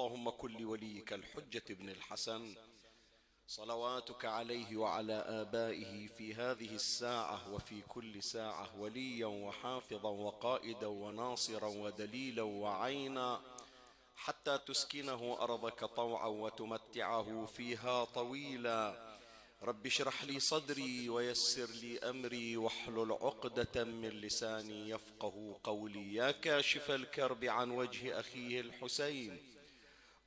اللهم كن لوليك الحجة بن الحسن. صلواتك عليه وعلى آبائه في هذه الساعة وفي كل ساعة وليا وحافظا وقائدا وناصرا ودليلا وعينا حتى تسكنه أرضك طوعا وتمتعه فيها طويلا. رب اشرح لي صدري ويسر لي أمري واحلل عقدة من لساني يفقه قولي. يا كاشف الكرب عن وجه أخيه الحسين.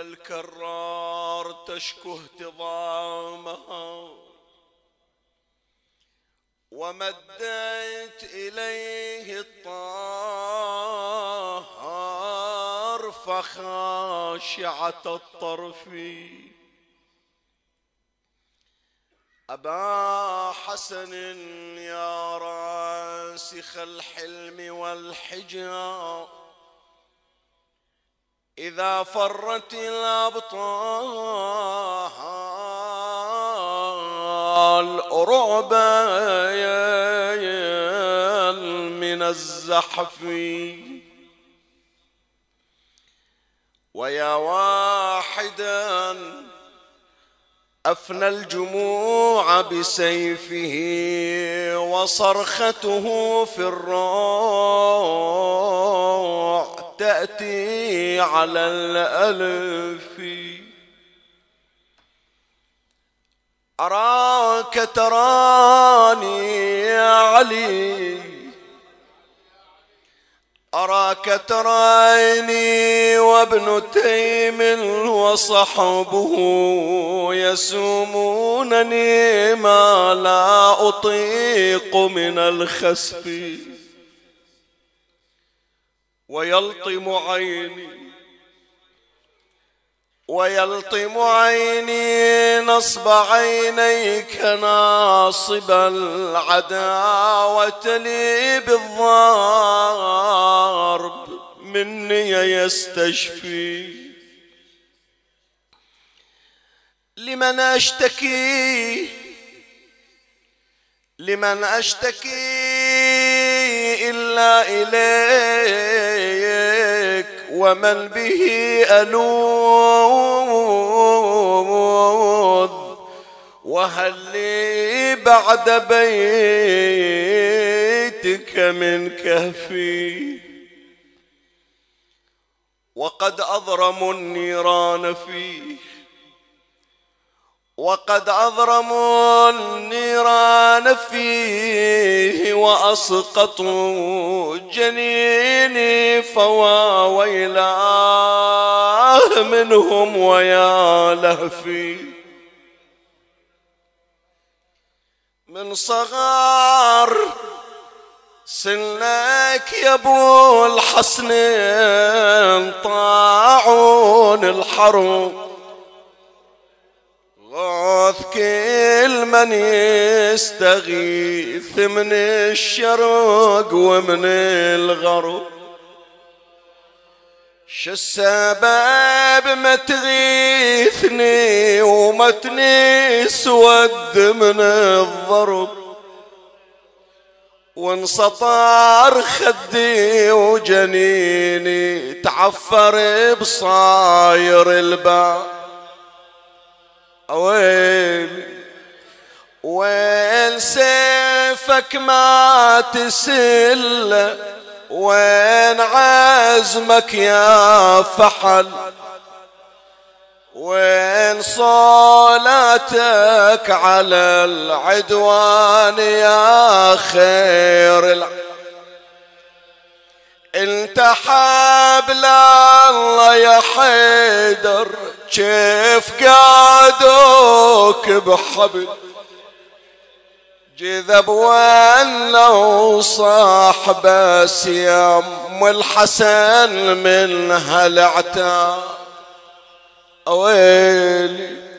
الكرار تشكو اهتضامها ومدت إليه الطهر فخاشعة الطرف. أبا حسن يا راسخ الحلم والحجاب إذا فرت الأبطال رعبا من الزحف. ويا واحدا أفنى الجموع بسيفه وصرخته في الروع. تأتي على الألف. أراك تراني يا علي. أراك تراني وابن تيم وصحبه يسومونني ما لا أطيق من الخسف. ويلطم عيني ويلطم عيني نصب عينيك ناصب العداوة لي بالضرب مني يستشفي. لمن أشتكي؟ لمن أشتكي إلا إليك ومن به ألوذ وهل لي بعد بيتك من كهفي؟ وقد أضرموا النيران فيه. وقد أضرموا النيران فيه وأسقطوا جنيني فوا ويلاه منهم ويا لهفي. من صغار سنك يا أبو الحسنين طاعون الحرب. غاث كل من يستغيث من الشرق ومن الغرب. شو السبب ما تغيثني وما تنسود من الضرب؟ وانسطر خدي وجنيني تعفر بصاير الباب ويلي وين سيفك ما تسل وين عزمك يا فحل؟ وين صلاتك على العدوان يا خير العدوان انت حبل الله يا حيدر كيف قادوك بحبل؟ جذب ولا وصاح بس يا أم الحسن من هالعتاب. ويلي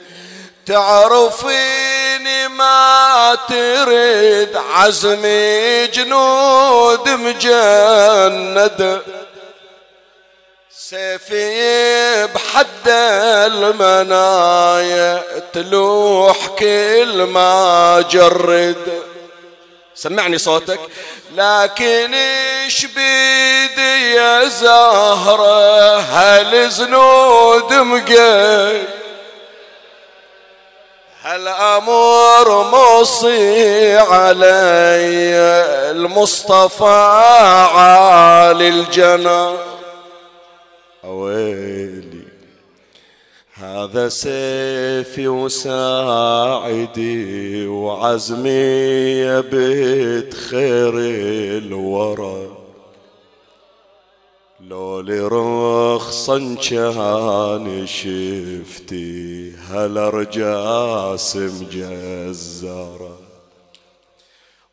تعرفيني ما تريد عزمي جنود مجند. سيفي بحد المنايا تلوح كل ما جرد. سمعني صوتك. لكن إيش بيدي يا زهرة؟ هل زنود مقيد هالأمر موصي علي المصطفى عالي الجنة ويلي هذا سيفي وساعدي وعزمي بيت خير الورى. لو رخصا كان شفتي هالارجاس مجزره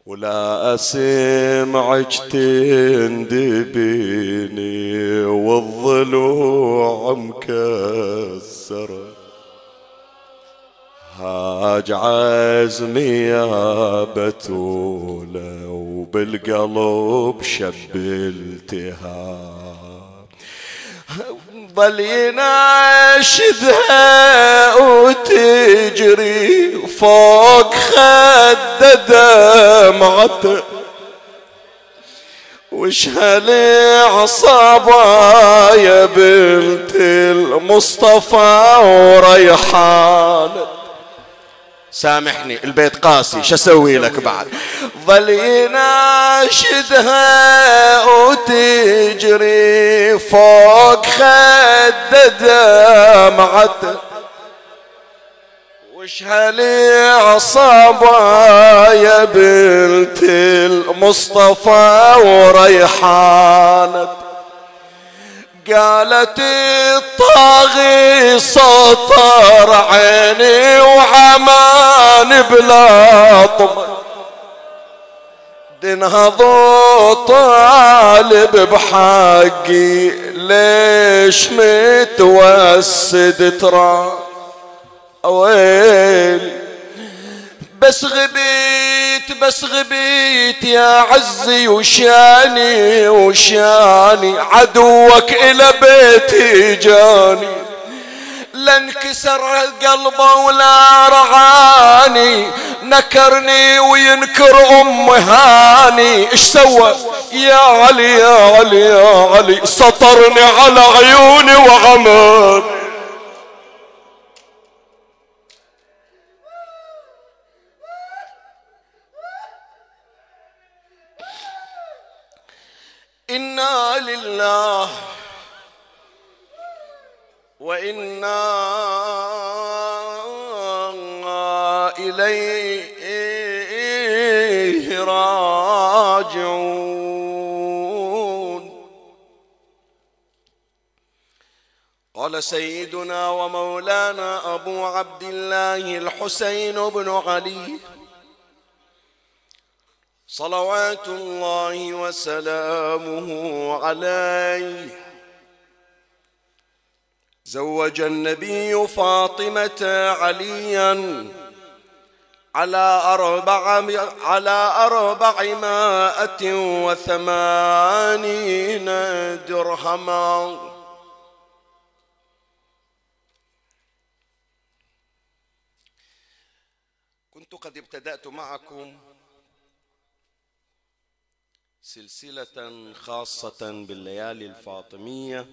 ولا أسمعك تندبيني والضلوع مكسرة. هاج عزمي يا بتولة وبالقلب شب التهاب. ظل يناشدها وتجري فوق خد دمعته وش هالعصابة يا بنت المصطفى وريحانة. سامحني البيت قاسي شو أسوي لك بعد؟ ظل يناشدها وتجري فوق خد دمعته وش هالعصابة يا بنت المصطفى وريحانته قالت الطاغي سطر عيني وعمان بلا طمع. دنهضوا طالب بحقي ليش متوسد ترى؟ ويلي بس غبيت بس غبيت يا عزي وشاني وشاني عدوك إلى بيتي جاني. لانكسر قلبه ولا رعاني نكرني وينكر أم هاني. إيش سوى؟ يا علي يا علي يا علي سطرني على عيوني وعماني. إنا لله وإنا إليه راجعون. قال سيدنا ومولانا أبو عبد الله الحسين بن علي صلوات الله وسلامه عليه. زوج النبي فاطمة عليا على أربع على أربعمائة وثمانين درهما. كنت قد ابتدأت معكم سلسلة خاصة بالليالي الفاطمية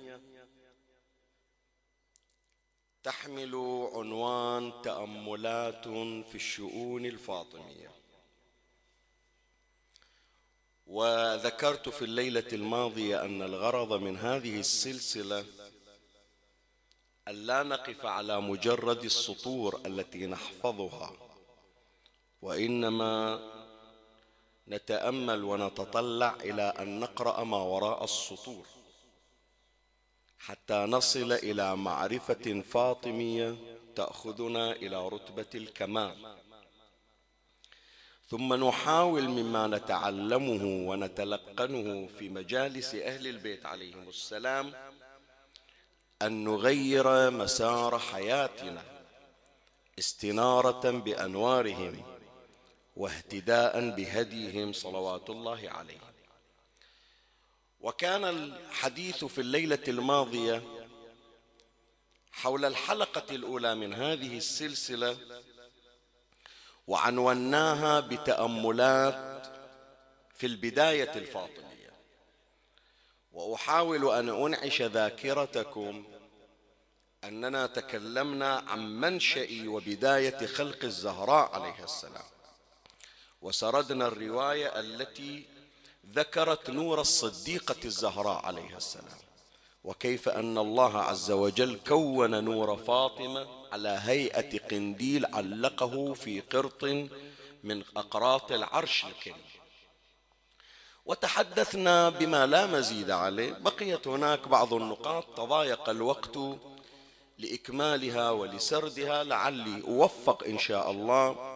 تحمل عنوان تأملات في الشؤون الفاطمية. وذكرت في الليلة الماضية أن الغرض من هذه السلسلة ألا نقف على مجرد السطور التي نحفظها وإنما نتأمل ونتطلع إلى أن نقرأ ما وراء السطور. حتى نصل إلى معرفة فاطمية تأخذنا إلى رتبة الكمال. ثم نحاول مما نتعلمه ونتلقنه في مجالس أهل البيت عليهم السلام أن نغير مسار حياتنا استنارة بأنوارهم. واهتداء بهديهم صلوات الله عليهم وكان الحديث في الليلة الماضية حول الحلقة الأولى من هذه السلسلة وعنوناها بتأملات في البداية الفاطمية. وأحاول أن أنعش ذاكرتكم أننا تكلمنا عن منشا وبداية خلق الزهراء عليها السلام. وسردنا الرواية التي ذكرت نور الصديقة الزهراء عليها السلام. وكيف أن الله عز وجل كون نور فاطمة على هيئة قنديل علقه في قرط من أقراط العرش الكريم. وتحدثنا بما لا مزيد عليه. بقيت هناك بعض النقاط تضايق الوقت لإكمالها ولسردها لعلي أوفق إن شاء الله.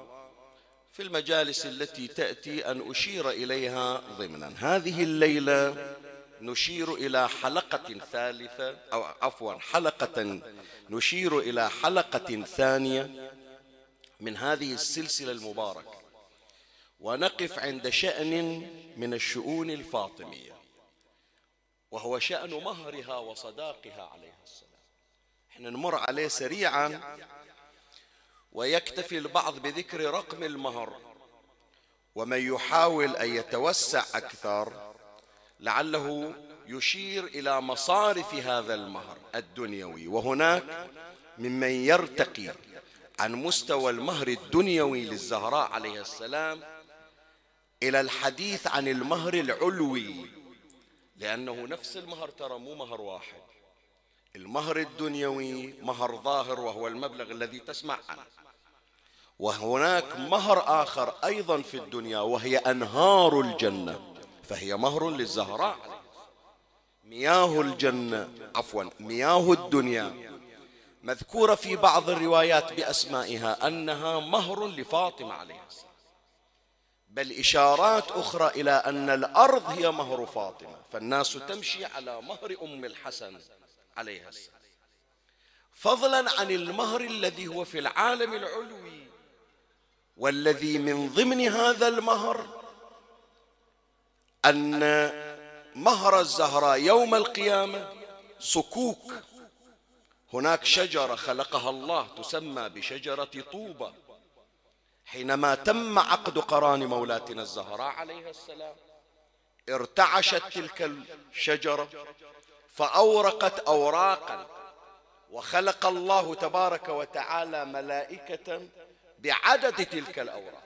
في المجالس التي تأتي أن أشير إليها ضمنا. هذه الليلة نشير إلى حلقة ثالثة أو عفوا حلقة نشير إلى حلقة ثانية من هذه السلسلة المباركة. ونقف عند شأن من الشؤون الفاطمية وهو شأن مهرها وصداقها عليها السلام. إحنا نمر عليه سريعا. ويكتفي البعض بذكر رقم المهر. ومن يحاول أن يتوسع أكثر لعله يشير إلى مصارف هذا المهر الدنيوي. وهناك ممن يرتقي عن مستوى المهر الدنيوي للزهراء عليه السلام إلى الحديث عن المهر العلوي لأنه نفس المهر ترى مو مهر واحد. المهر الدنيوي مهر ظاهر وهو المبلغ الذي تسمع عنه. وهناك مهر آخر أيضا في الدنيا وهي أنهار الجنة فهي مهر للزهراء. مياه الجنة عفوا مياه الدنيا. مذكورة في بعض الروايات بأسمائها أنها مهر لفاطمة عليه بل إشارات أخرى إلى أن الأرض هي مهر فاطمة فالناس تمشي على مهر أم الحسن. عليها السلام. فضلا عن المهر الذي هو في العالم العلوي والذي من ضمن هذا المهر أن مهر الزهراء يوم القيامة صكوك هناك شجرة خلقها الله تسمى بشجرة طوبة حينما تم عقد قران مولاتنا الزهراء عليها السلام ارتعشت تلك الشجرة فأورقت أوراقا وخلق الله تبارك وتعالى ملائكة بعدد تلك الأوراق.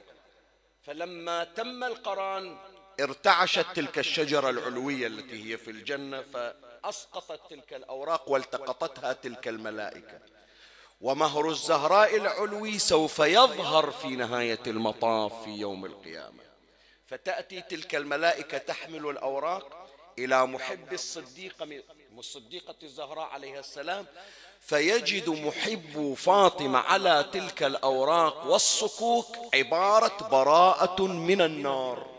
فلما تم القرآن ارتعشت تلك الشجرة العلوية التي هي في الجنة فأسقطت تلك الأوراق والتقطتها تلك الملائكة. ومهر الزهراء العلوي سوف يظهر في نهاية المطاف في يوم القيامة. فتأتي تلك الملائكة تحمل الأوراق إلى محب الصديقة الصديقة الزهراء عليها السلام فيجد محب فاطمة على تلك الأوراق والصكوك عبارة براءة من النار.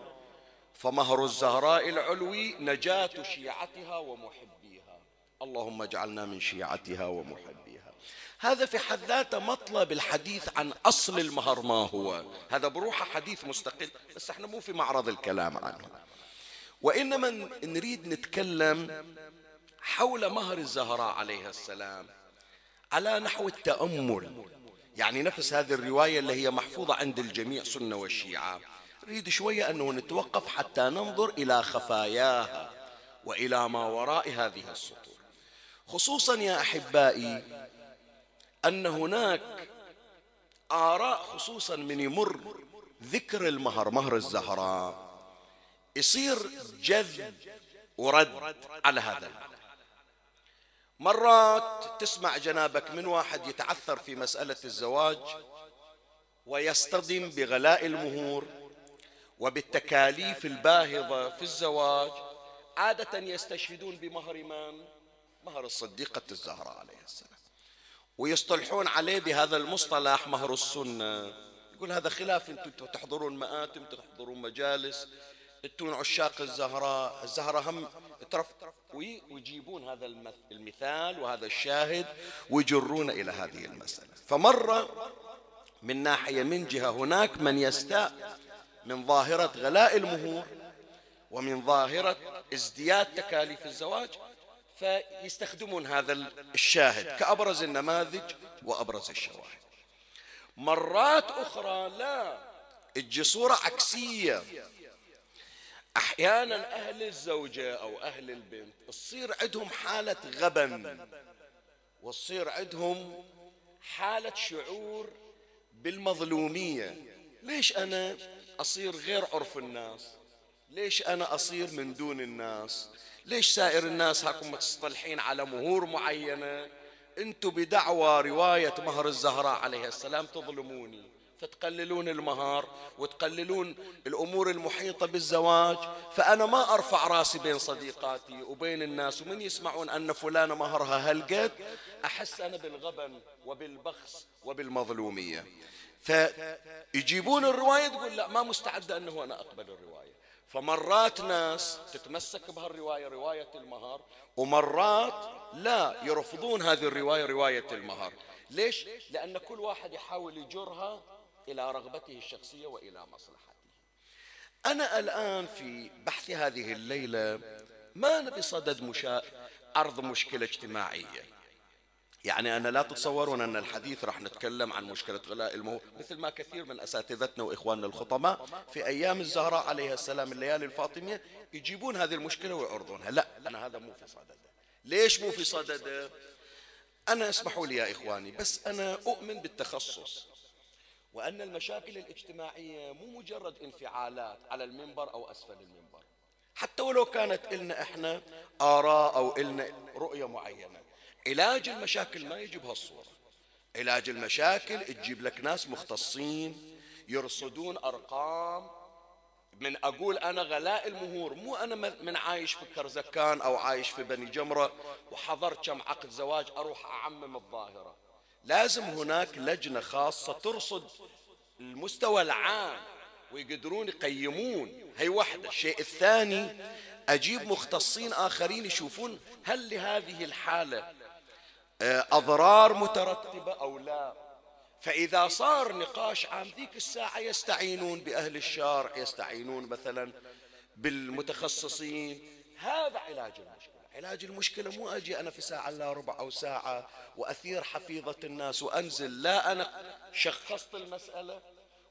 فمهر الزهراء العلوي نجاة شيعتها ومحبيها. اللهم اجعلنا من شيعتها ومحبيها. هذا في حد ذاته مطلب الحديث عن أصل المهر ما هو. هذا بروحه حديث مستقل بس إحنا مو في معرض الكلام عنه. وإنما نريد نتكلم حول مهر الزهراء عليها السلام على نحو التأمل. يعني نفس هذه الرواية اللي هي محفوظة عند الجميع سنة والشيعة. نريد شوية أنه نتوقف حتى ننظر إلى خفاياها وإلى ما وراء هذه السطور. خصوصا يا أحبائي أن هناك آراء خصوصا من يمر ذكر المهر مهر الزهراء. يصير جذب ورد على هذا مرات تسمع جنابك من واحد يتعثر في مسألة الزواج ويصطدم بغلاء المهور وبالتكاليف الباهظة في الزواج عادة يستشهدون بمهر من؟ مهر الصديقة الزهراء عليه السلام ويصطلحون عليه بهذا المصطلح مهر السنة يقول هذا خلاف أنتم تحضرون مآتم تحضرون مجالس أنتم عشاق الزهراء. الزهراء هم ترف ويجيبون هذا المثال وهذا الشاهد ويجرون إلى هذه المسألة. فمرة من ناحية من جهة هناك من يستاء من ظاهرة غلاء المهور ومن ظاهرة ازدياد تكاليف الزواج فيستخدمون هذا الشاهد كأبرز النماذج وأبرز الشواهد. مرات أخرى لا تجي صورة عكسية. أحيانا أهل الزوجة أو أهل البنت تصير عندهم حالة غبن وتصير عندهم حالة شعور بالمظلومية. ليش أنا أصير غير عرف الناس؟ ليش أنا أصير من دون الناس؟ ليش سائر الناس هاكم متصطلحين على مهور معينة؟ أنتم بدعوى رواية مهر الزهراء عليه السلام تظلموني. فتقللون المهار وتقللون الأمور المحيطة بالزواج فأنا ما أرفع رأسي بين صديقاتي وبين الناس ومن يسمعون أن فلانة مهرها هلقت أحس أنا بالغبن وبالبخس وبالمظلومية. فيجيبون الرواية تقول لا ما مستعدة أنه أنا أقبل الرواية. فمرات ناس تتمسك بهالرواية رواية المهر ومرات لا يرفضون هذه الرواية رواية المهر. ليش؟ لأن كل واحد يحاول يجرها إلى رغبته الشخصية وإلى مصلحته. أنا الآن في بحث هذه الليلة ما أنا بصدد مشا... عرض مشكلة اجتماعية. يعني أنا لا تتصورون أن الحديث راح نتكلم عن مشكلة غلاء المهور مثل ما كثير من أساتذتنا وإخواننا الخطباء في أيام الزهراء عليها السلام الليالي الفاطمية يجيبون هذه المشكلة ويعرضونها. لا أنا هذا مو في صدده ليش مو في صدده أنا أسمحوا لي يا إخواني بس أنا أؤمن بالتخصص. وأن المشاكل الاجتماعية مو مجرد انفعالات على المنبر أو أسفل المنبر. حتى ولو كانت إلنا إحنا آراء أو إلنا رؤية معينة علاج المشاكل ما يجي بهالصورة. علاج المشاكل تجيب لك ناس مختصين يرصدون أرقام من أقول أنا غلاء المهور مو أنا من عايش في كرزكان أو عايش في بني جمرة وحضرت كم عقد زواج أروح أعمم الظاهرة. لازم هناك لجنة خاصة ترصد المستوى العام ويقدرون يقيمون. هي واحدة. الشيء الثاني أجيب مختصين آخرين يشوفون هل لهذه الحالة آه، أضرار مترتبة أو لا. فإذا صار نقاش عام ذيك الساعة يستعينون بأهل الشارع يستعينون مثلا بالمتخصصين. هذا علاج المشكلة. علاج المشكلة مو أجي أنا في ساعة إلا ربع أو ساعة وأثير حفيظة الناس وأنزل لا أنا شخصت المسألة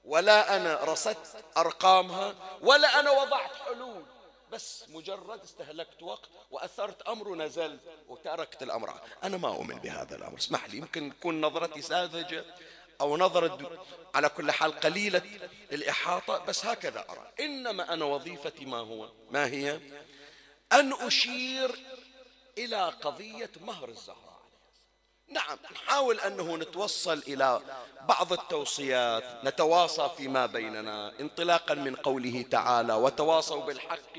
ولا أنا رصدت أرقامها ولا أنا وضعت حلول بس مجرد استهلكت وقت وأثرت أمر ونزلت وتركت الأمر. أنا ما أؤمن بهذا الأمر. اسمح لي يمكن تكون نظرتي ساذجة أو نظرة على كل حال قليلة الإحاطة بس هكذا أرى. إنما أنا وظيفتي ما هو؟ ما هي؟ أن أشير إلى قضية مهر الزهراء. نعم نحاول أنه نتوصل إلى بعض التوصيات نتواصى فيما بيننا انطلاقا من قوله تعالى وتواصوا بالحق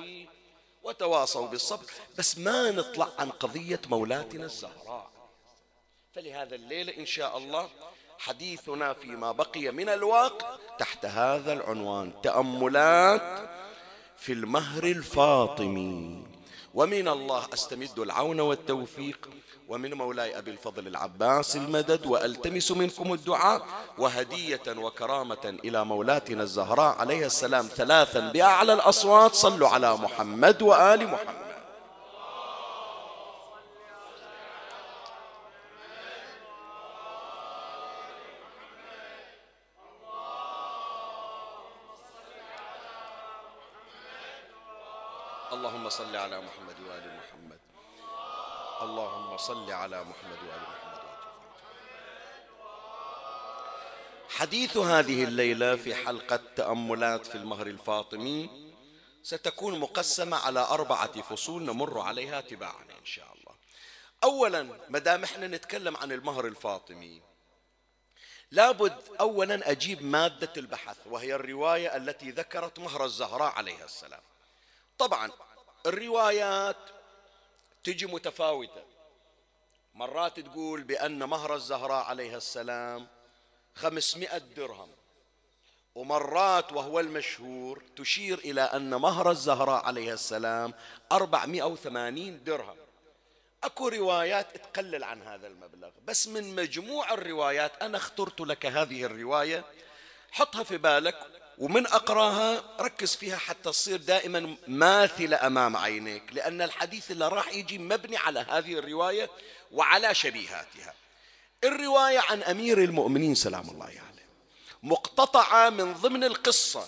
وتواصوا بالصبر بس ما نطلع عن قضية مولاتنا الزهراء. فلهذا الليلة إن شاء الله حديثنا فيما بقي من الوقت تحت هذا العنوان تأملات في المهر الفاطمي. ومن الله أستمد العون والتوفيق. ومن مولاي أبي الفضل العباس المدد وألتمس منكم الدعاء وهدية وكرامة إلى مولاتنا الزهراء عليها السلام ثلاثا بأعلى الأصوات. صلوا على محمد وآل محمد. اللهم صل على وآل محمد. اللهم صل على محمد وآل محمد. حديث هذه الليلة في حلقة تأملات في المهر الفاطمي ستكون مقسمة على أربعة فصول نمر عليها تباعا إن شاء الله. أولا مدام إحنا نتكلم عن المهر الفاطمي لابد أولا أجيب مادة البحث وهي الرواية التي ذكرت مهر الزهراء عليها السلام. طبعا الروايات تجي متفاوتة. مرات تقول بأن مهر الزهراء عليها السلام خمسمائة درهم. ومرات وهو المشهور تشير إلى أن مهر الزهراء عليها السلام أربعمائة وثمانين درهم. أكو روايات تقلل عن هذا المبلغ بس من مجموع الروايات أنا اخترت لك هذه الرواية. حطها في بالك. ومن أقراها ركز فيها حتى تصير دائما ماثلة أمام عينيك لأن الحديث اللي راح يجي مبني على هذه الرواية وعلى شبيهاتها. الرواية عن أمير المؤمنين سلام الله عليه يعني مقتطعة من ضمن القصة.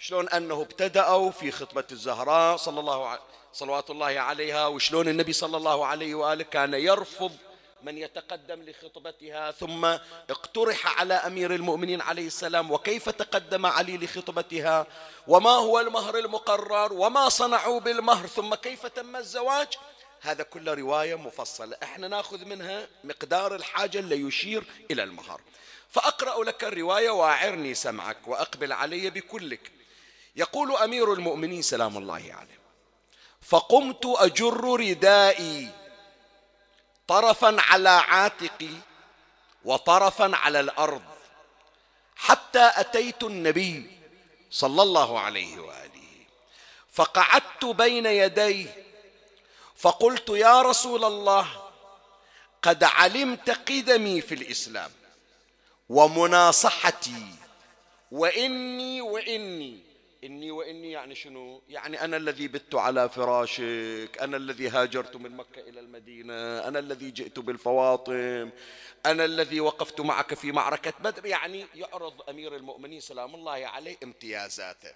شلون أنه ابتدأوا في خطبة الزهراء صلى الله عليه صلوات الله عليها وشلون النبي صلى الله عليه وآله كان يرفض من يتقدم لخطبتها ثم اقترح على أمير المؤمنين عليه السلام وكيف تقدم علي لخطبتها؟ وما هو المهر المقرر؟ وما صنعوا بالمهر؟ ثم كيف تم الزواج؟ هذا كله رواية مفصلة. إحنا ناخذ منها مقدار الحاجة اللي يشير إلى المهر. فأقرأ لك الرواية واعرني سمعك وأقبل علي بكلك. يقول أمير المؤمنين سلام الله عليه فقمت أجر ردائي طرفا على عاتقي وطرفا على الأرض حتى أتيت النبي صلى الله عليه وآله. فقعدت بين يديه فقلت يا رسول الله قد علمت قدمي في الإسلام ومناصحتي وإني وإني إني وإني يعني شنو؟ يعني أنا الذي بت على فراشك أنا الذي هاجرت من مكة إلى المدينة أنا الذي جئت بالفواطم أنا الذي وقفت معك في معركة بدر. يعني يعرض أمير المؤمنين سلام الله عليه امتيازاته.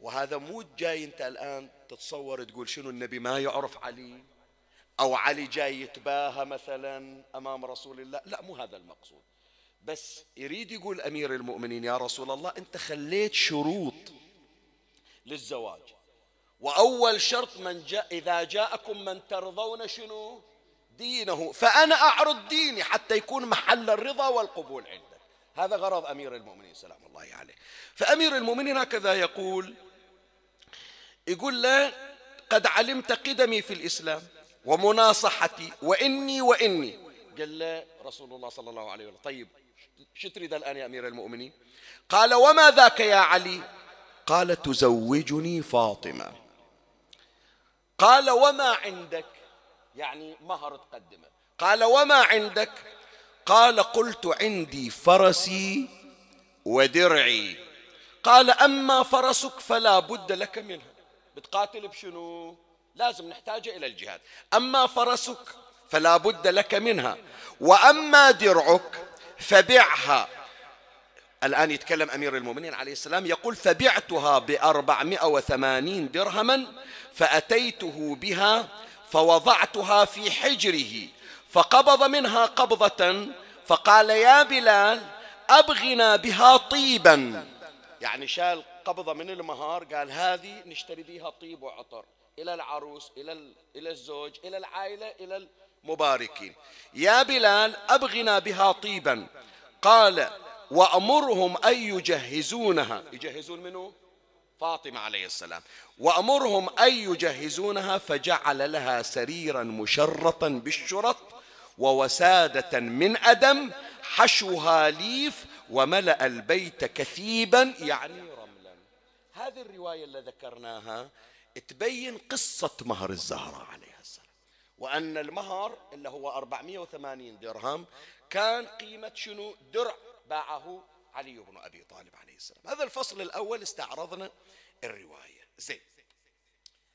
وهذا مو جاي أنت الآن تتصور تقول شنو النبي ما يعرف علي؟ أو علي جاي يتباهى مثلا أمام رسول الله؟ لا مو هذا المقصود. بس يريد يقول أمير المؤمنين يا رسول الله أنت خليت شروط للزواج. وأول شرط من جاء إذا جاءكم من ترضون شنو؟ دينه. فأنا أعرض ديني حتى يكون محل الرضا والقبول عندك. هذا غرض أمير المؤمنين سلام الله عليه. فأمير المؤمنين هكذا يقول يقول له قد علمت قدمي في الإسلام ومناصحتي وإني وإني. قال له رسول الله صلى الله عليه وسلم طيب شو تريد الآن يا أمير المؤمنين؟ قال وما ذاك يا علي؟ قال تزوجني فاطمة. قال وما عندك؟ يعني مهر تقدمه. قال وما عندك؟ قال قلت عندي فرسي ودرعي. قال أما فرسك فلا بد لك منها بتقاتل بشنو؟ لازم نحتاج إلى الجهاد. أما فرسك فلا بد لك منها. وأما درعك فبعها. الآن يتكلم أمير المؤمنين عليه السلام يقول فبعتها بأربعمائة وثمانين درهما فأتيته بها فوضعتها في حجره فقبض منها قبضة فقال يا بلال أبغنا بها طيبا. يعني شال قبضة من المهار قال هذه نشتري بها طيب وعطر. إلى العروس إلى إلى الزوج إلى العائلة إلى مباركين يا بلال أبغنا بها طيبا. قال وأمرهم أن يجهزونها. يجهزون منه فاطمة عليه السلام. وأمرهم أن يجهزونها فجعل لها سريرا مشرطا بالشرط ووسادة من أدم حشوها ليف وملأ البيت كثيبا. يعني رملا. هذه الرواية اللي ذكرناها تبين قصة مهر الزهراء عليها السلام. وأن المهر اللي هو 480 درهم كان قيمة شنو؟ درع. باعه علي بن أبي طالب عليه السلام. هذا الفصل الأول استعرضنا الرواية. زين.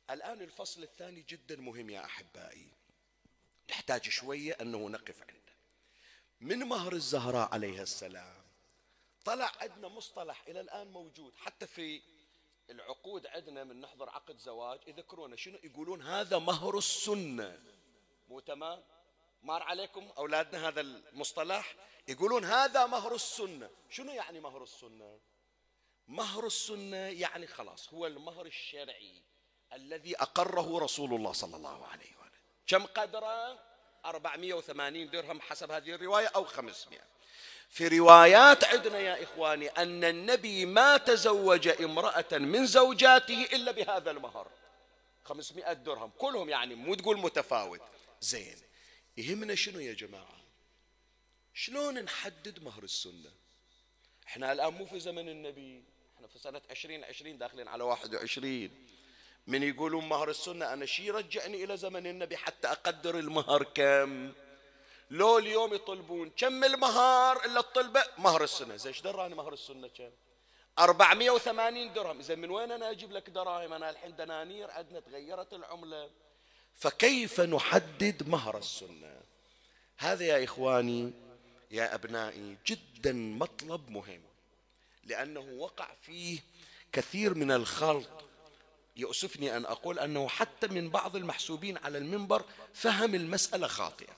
الآن الفصل الثاني جدا مهم يا أحبائي. نحتاج شوية أنه نقف عنده. من مهر الزهراء عليها السلام طلع عندنا مصطلح إلى الآن موجود. حتى في العقود عندنا من نحضر عقد زواج يذكرونه. شنو يقولون؟ هذا مهر السنة. مو تمام؟ مار عليكم أولادنا هذا المصطلح. يقولون هذا مهر السنة. شنو يعني مهر السنة؟ مهر السنة يعني خلاص هو المهر الشرعي الذي أقره رسول الله صلى الله عليه وآله. كم قدره؟ 480 درهم حسب هذه الرواية أو 500 في روايات عندنا يا إخواني أن النبي ما تزوج امرأة من زوجاته إلا بهذا المهر. 500 درهم. كلهم يعني مو تقول متفاوت. زين. يهمنا شنو يا جماعة؟ شلون نحدد مهر السنة؟ إحنا الآن مو في زمن النبي إحنا في سنة 2020 داخلين على 21 من يقولون مهر السنة أنا شي رجعني إلى زمن النبي حتى أقدر المهر كم؟ لو اليوم يطلبون كم المهر إلا الطلبة؟ مهر السنة. زين إيش دراني مهر السنة كم؟ 480 درهم. زين من وين أنا أجيب لك دراهم؟ أنا الحين دنانير عندنا تغيرت العملة. فكيف نحدد مهر السنة؟ هذا يا إخواني يا أبنائي جدا مطلب مهم لأنه وقع فيه كثير من الخلط يؤسفني أن أقول أنه حتى من بعض المحسوبين على المنبر فهم المسألة خاطئة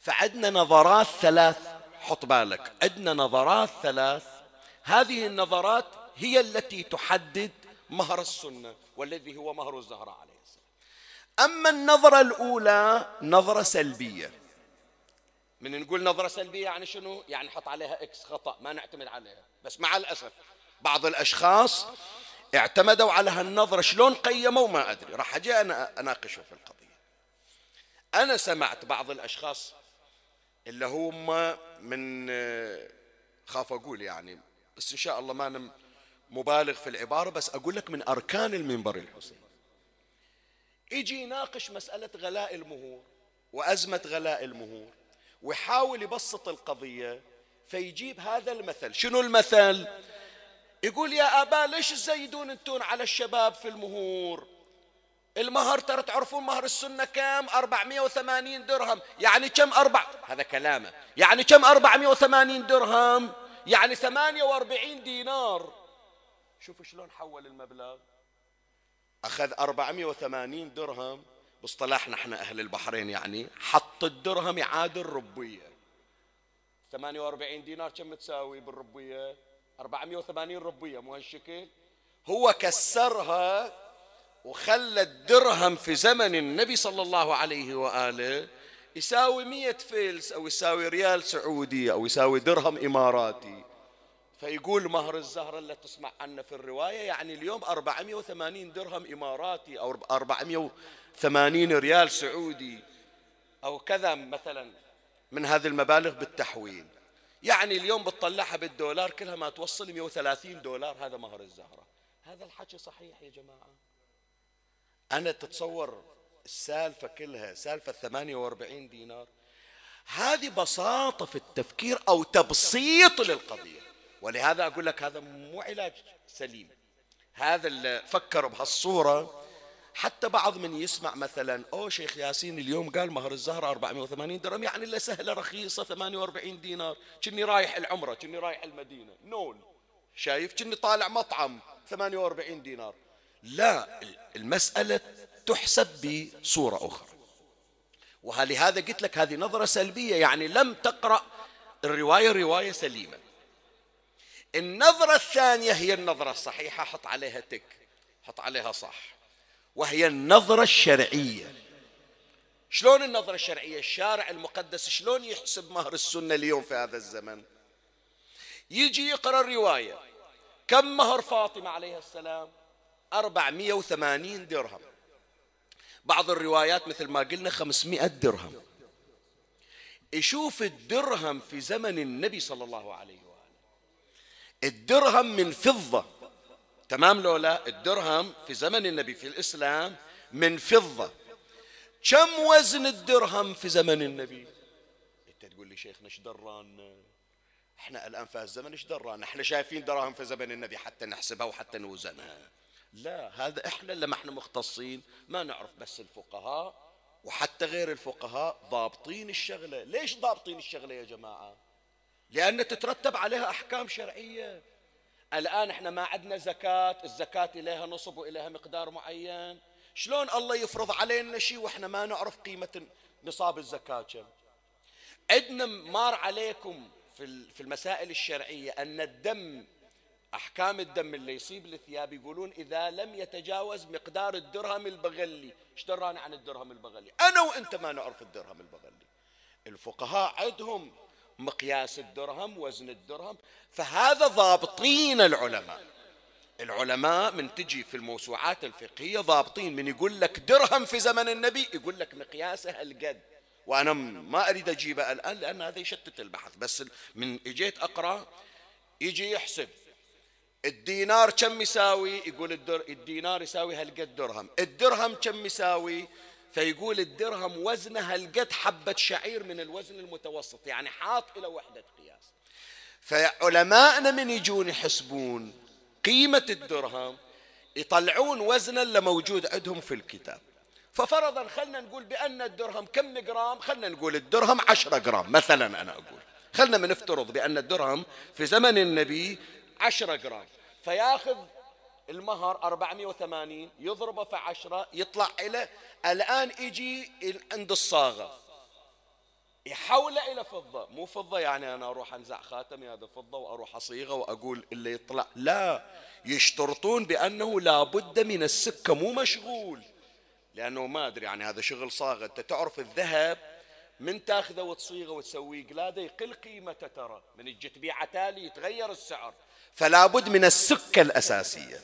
فعدنا نظرات ثلاث حط بالك عندنا نظرات ثلاث هذه النظرات هي التي تحدد مهر السنة والذي هو مهر الزهراء عليه. أما النظرة الأولى نظرة سلبية. من نقول نظرة سلبية يعني شنو؟ يعني نحط عليها إكس خطأ ما نعتمد عليها. بس مع الأسف بعض الأشخاص اعتمدوا على هالنظرة شلون قيموا ما أدري. راح أجي أنا أناقشه في القضية. أنا سمعت بعض الأشخاص اللي هم من خاف أقول يعني بس إن شاء الله ما أنا مبالغ في العبارة بس أقول لك من أركان المنبر الحسين. يجي يناقش مسألة غلاء المهور وأزمة غلاء المهور ويحاول يبسط القضية فيجيب هذا المثل. شنو المثل؟ يقول يا أبا ليش تزيدون أنتون على الشباب في المهور؟ المهر ترى تعرفون مهر السنة كم؟ 480 درهم. يعني كم أربع؟ هذا كلامه. يعني كم 480 درهم؟ يعني 48 دينار. شوفوا شلون حول المبلغ. أخذ 480 درهم. باصطلاحنا إحنا أهل البحرين يعني. حط الدرهم يعادل ربية 48 دينار كم تساوي بالربية 480 ربية مو هالشكل؟ هو كسرها وخلى الدرهم في زمن النبي صلى الله عليه وآله يساوي مية فلس أو يساوي ريال سعودي أو يساوي درهم إماراتي. فيقول مهر الزهرة اللي تسمع عنه في الرواية يعني اليوم 480 درهم إماراتي أو 480 ريال سعودي أو كذا مثلا من هذه المبالغ بالتحويل. يعني اليوم بتطلعها بالدولار كلها ما توصل 130 دولار هذا مهر الزهرة. هذا الحكي صحيح يا جماعة؟ أنا تتصور السالفة كلها سالفة 48 دينار هذه بساطة في التفكير أو تبسيط للقضية. ولهذا أقول لك هذا مو علاج سليم. هذا اللي فكر بهالصورة. حتى بعض من يسمع مثلا أو شيخ ياسين اليوم قال مهر الزهرة 480 درهم يعني إلا سهلة رخيصة 48 دينار. كني رايح العمرة كني رايح المدينة. نول. شايف؟ كني طالع مطعم 48 دينار. لا المسألة تحسب بصورة أخرى. ولهذا قلت لك هذه نظرة سلبية؟ يعني لم تقرأ الرواية رواية سليمة. النظرة الثانية هي النظرة الصحيحة. حط عليها تك حط عليها صح. وهي النظرة الشرعية. شلون النظرة الشرعية؟ الشارع المقدس شلون يحسب مهر السنة اليوم في هذا الزمن؟ يجي يقرأ الرواية. كم مهر فاطمة عليه السلام؟ 480 درهم. بعض الروايات مثل ما قلنا 500 درهم. يشوف الدرهم في زمن النبي صلى الله عليه وآله الدرهم من فضة. تمام لولا الدرهم في زمن النبي في الإسلام من فضة. كم وزن الدرهم في زمن النبي؟ أنت تقول لي شيخنا إيش دران؟ إحنا الآن في الزمن إيش درانا إحنا شايفين دراهم في زمن النبي حتى نحسبها وحتى نوزنها. لا هذا إحنا لما إحنا مختصين ما نعرف بس الفقهاء وحتى غير الفقهاء ضابطين الشغلة. ليش ضابطين الشغلة يا جماعة؟ لأن تترتب عليها أحكام شرعية. الآن إحنا ما عندنا زكاة الزكاة إليها نصب وإليها مقدار معين. شلون الله يفرض علينا شيء وإحنا ما نعرف قيمة نصاب الزكاة؟ كم عندنا مار عليكم في المسائل الشرعية أن الدم أحكام الدم اللي يصيب الثياب يقولون إذا لم يتجاوز مقدار الدرهم البغلي. إيش درانا عن الدرهم البغلي؟ أنا وأنت ما نعرف الدرهم البغلي. الفقهاء عندهم مقياس الدرهم وزن الدرهم. فهذا ضابطين العلماء. العلماء من تجي في الموسوعات الفقهية ضابطين من يقول لك درهم في زمن النبي يقول لك مقياسه القد وأنا ما أريد أجيبه الآن لأن هذا يشتت البحث. بس من إجيت أقرأ يجي يحسب. الدينار كم يساوي؟ يقول الدينار يساوي هالقد درهم. الدرهم كم يساوي؟ فيقول الدرهم وزنه هالقد حبة شعير من الوزن المتوسط يعني حاط إلى وحدة قياس. فعلماءنا من يجون يحسبون قيمة الدرهم يطلعون وزنا اللي موجود عندهم في الكتاب. ففرضا خلنا نقول بأن الدرهم كم جرام؟ خلنا نقول الدرهم عشرة جرام مثلا أنا أقول. خلنا نفترض بأن الدرهم في زمن النبي عشرة جرام. فياخذ المهر 480 يضربه في عشرة يطلع إلى الآن يجي عند الصاغة. يحوله إلى فضة. مو فضة يعني أنا أروح أنزع خاتمي هذا فضة وأروح أصيغة وأقول اللي يطلع. لا يشترطون بأنه لابد من السكة مو مشغول. لأنه ما أدري يعني هذا شغل صاغة. أنت تعرف الذهب من تاخذه وتصيغه وتسويه؟ قلاده يقل قيمته ترى. من تجي تبيعه تالي يتغير السعر. فلا بد من السكة الأساسية.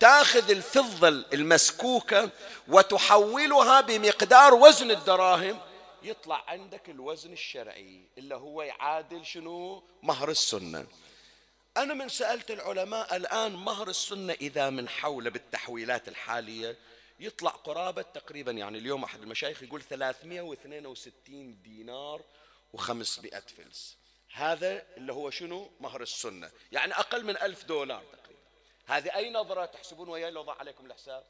تاخذ الفضة المسكوكة وتحولها بمقدار وزن الدراهم يطلع عندك الوزن الشرعي اللي هو يعادل شنو؟ مهر السنة. أنا من سألت العلماء الآن مهر السنة إذا من حول بالتحويلات الحالية؟ يطلع قرابة تقريبا يعني اليوم أحد المشايخ يقول 362 دينار و500 فلس. هذا اللي هو شنو؟ مهر السنة. يعني أقل من ألف دولار تقريبا. هذه أي نظرة تحسبون وياي لو ضع عليكم الحساب؟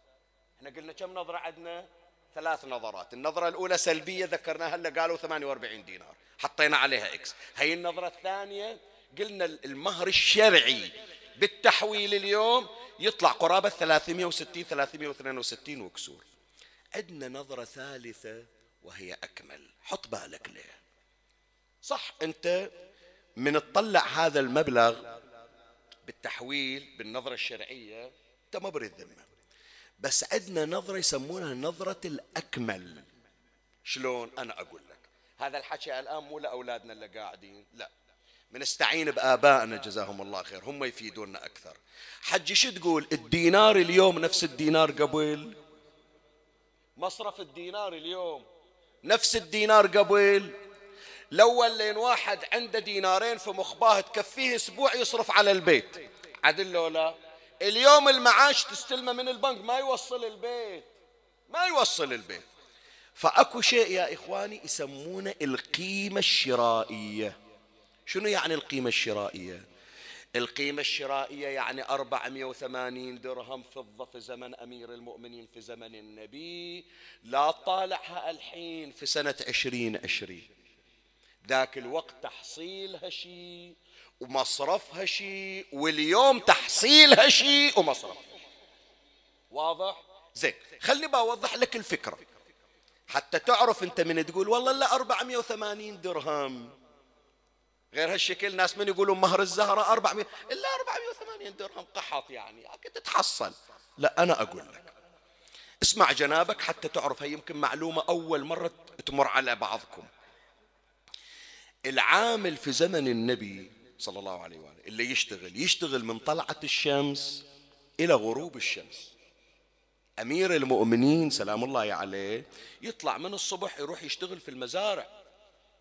إحنا قلنا كم نظرة؟ عندنا ثلاث نظرات. النظرة الأولى سلبية ذكرناها هلا قالوا 48 دينار. حطينا عليها إكس هي النظرة الثانية قلنا المهر الشرعي بالتحويل اليوم يطلع قرابة 360 362 وكسور. عندنا نظرة ثالثة وهي أكمل. حط بالك ليه. صح أنت من تطلع هذا المبلغ بالتحويل بالنظرة الشرعية أنت ما بريد ذمة. بس عندنا نظرة يسمونها نظرة الأكمل. شلون؟ أنا أقول لك. هذا الحكي الآن مو لأولادنا اللي قاعدين لا. بنستعين بآبائنا جزاهم الله خير. هم يفيدونا أكثر. حجي شو تقول؟ الدينار اليوم نفس الدينار قبل؟ مصرف الدينار اليوم نفس الدينار قبل؟ الأول لين واحد عنده دينارين في مخباه تكفيه أسبوع يصرف على البيت. عدل لو لا. اليوم المعاش تستلمه من البنك ما يوصل البيت. ما يوصل البيت. فأكو شيء يا إخواني يسمونه القيمة الشرائية. شنو يعني القيمة الشرائية؟ القيمة الشرائية يعني 480 درهم فضة في زمن أمير المؤمنين في زمن النبي. لا طالعها الحين في سنة عشرين عشرين. ذاك الوقت تحصيلها شيء ومصرفها شيء واليوم تحصيلها شيء ومصرفها واضح؟ زين خلني بوضح لك الفكرة. حتى تعرف أنت من تقول والله لا 480 درهم. غير هالشكل ناس من يقولون مهر الزهرة 400 إلا 480 درهم قحط يعني تتحصل. لا أنا أقول لك اسمع جنابك حتى تعرف هي يمكن معلومة أول مرة تمر على بعضكم. العامل في زمن النبي صلى الله عليه وآله اللي يشتغل يشتغل من طلعة الشمس إلى غروب الشمس. أمير المؤمنين سلام الله عليه يطلع من الصبح يروح يشتغل في المزارع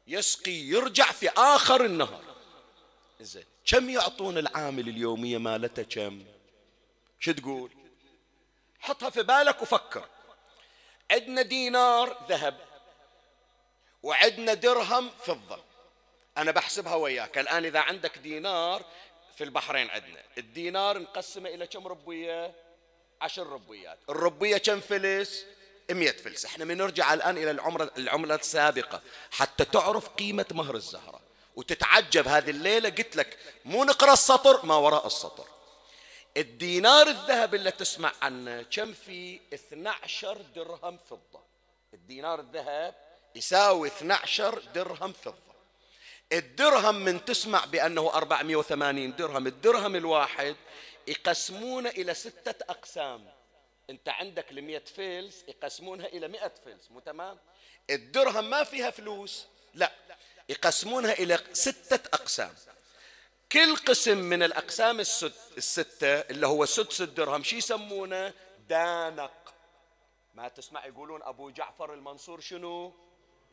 يسقي يرجع في آخر النهار. زين كم يعطون العامل اليومية مالته كم؟ شو تقول؟ حطها في بالك وفكر. عندنا دينار ذهب وعندنا درهم فضة. أنا بحسبها وياك. الآن إذا عندك دينار في البحرين عندنا الدينار نقسمه إلى كم ربوية؟ عشر ربويات. الربوية كم فلس؟ مئة فلس. إحنا بنرجع الآن إلى العملة, العملة السابقة. حتى تعرف قيمة مهر الزهرة. وتتعجب. هذه الليلة قلت لك مو نقرأ السطر ما وراء السطر. الدينار الذهب اللي تسمع عنه كم فيه 12 درهم فضة. الدينار الذهب يساوي 12 درهم فضة. الدرهم من تسمع بأنه 480 درهم. الدرهم الواحد يقسمونه إلى ستة أقسام. أنت عندك المئة فلس يقسمونها إلى مئة فلس مو تمام؟ الدرهم ما فيها فلوس. لا يقسمونها إلى ستة أقسام. كل قسم من الأقسام الست الستة اللي هو سدس الدرهم شو يسمونه؟ دانق. ما تسمع يقولون أبو جعفر المنصور شنو؟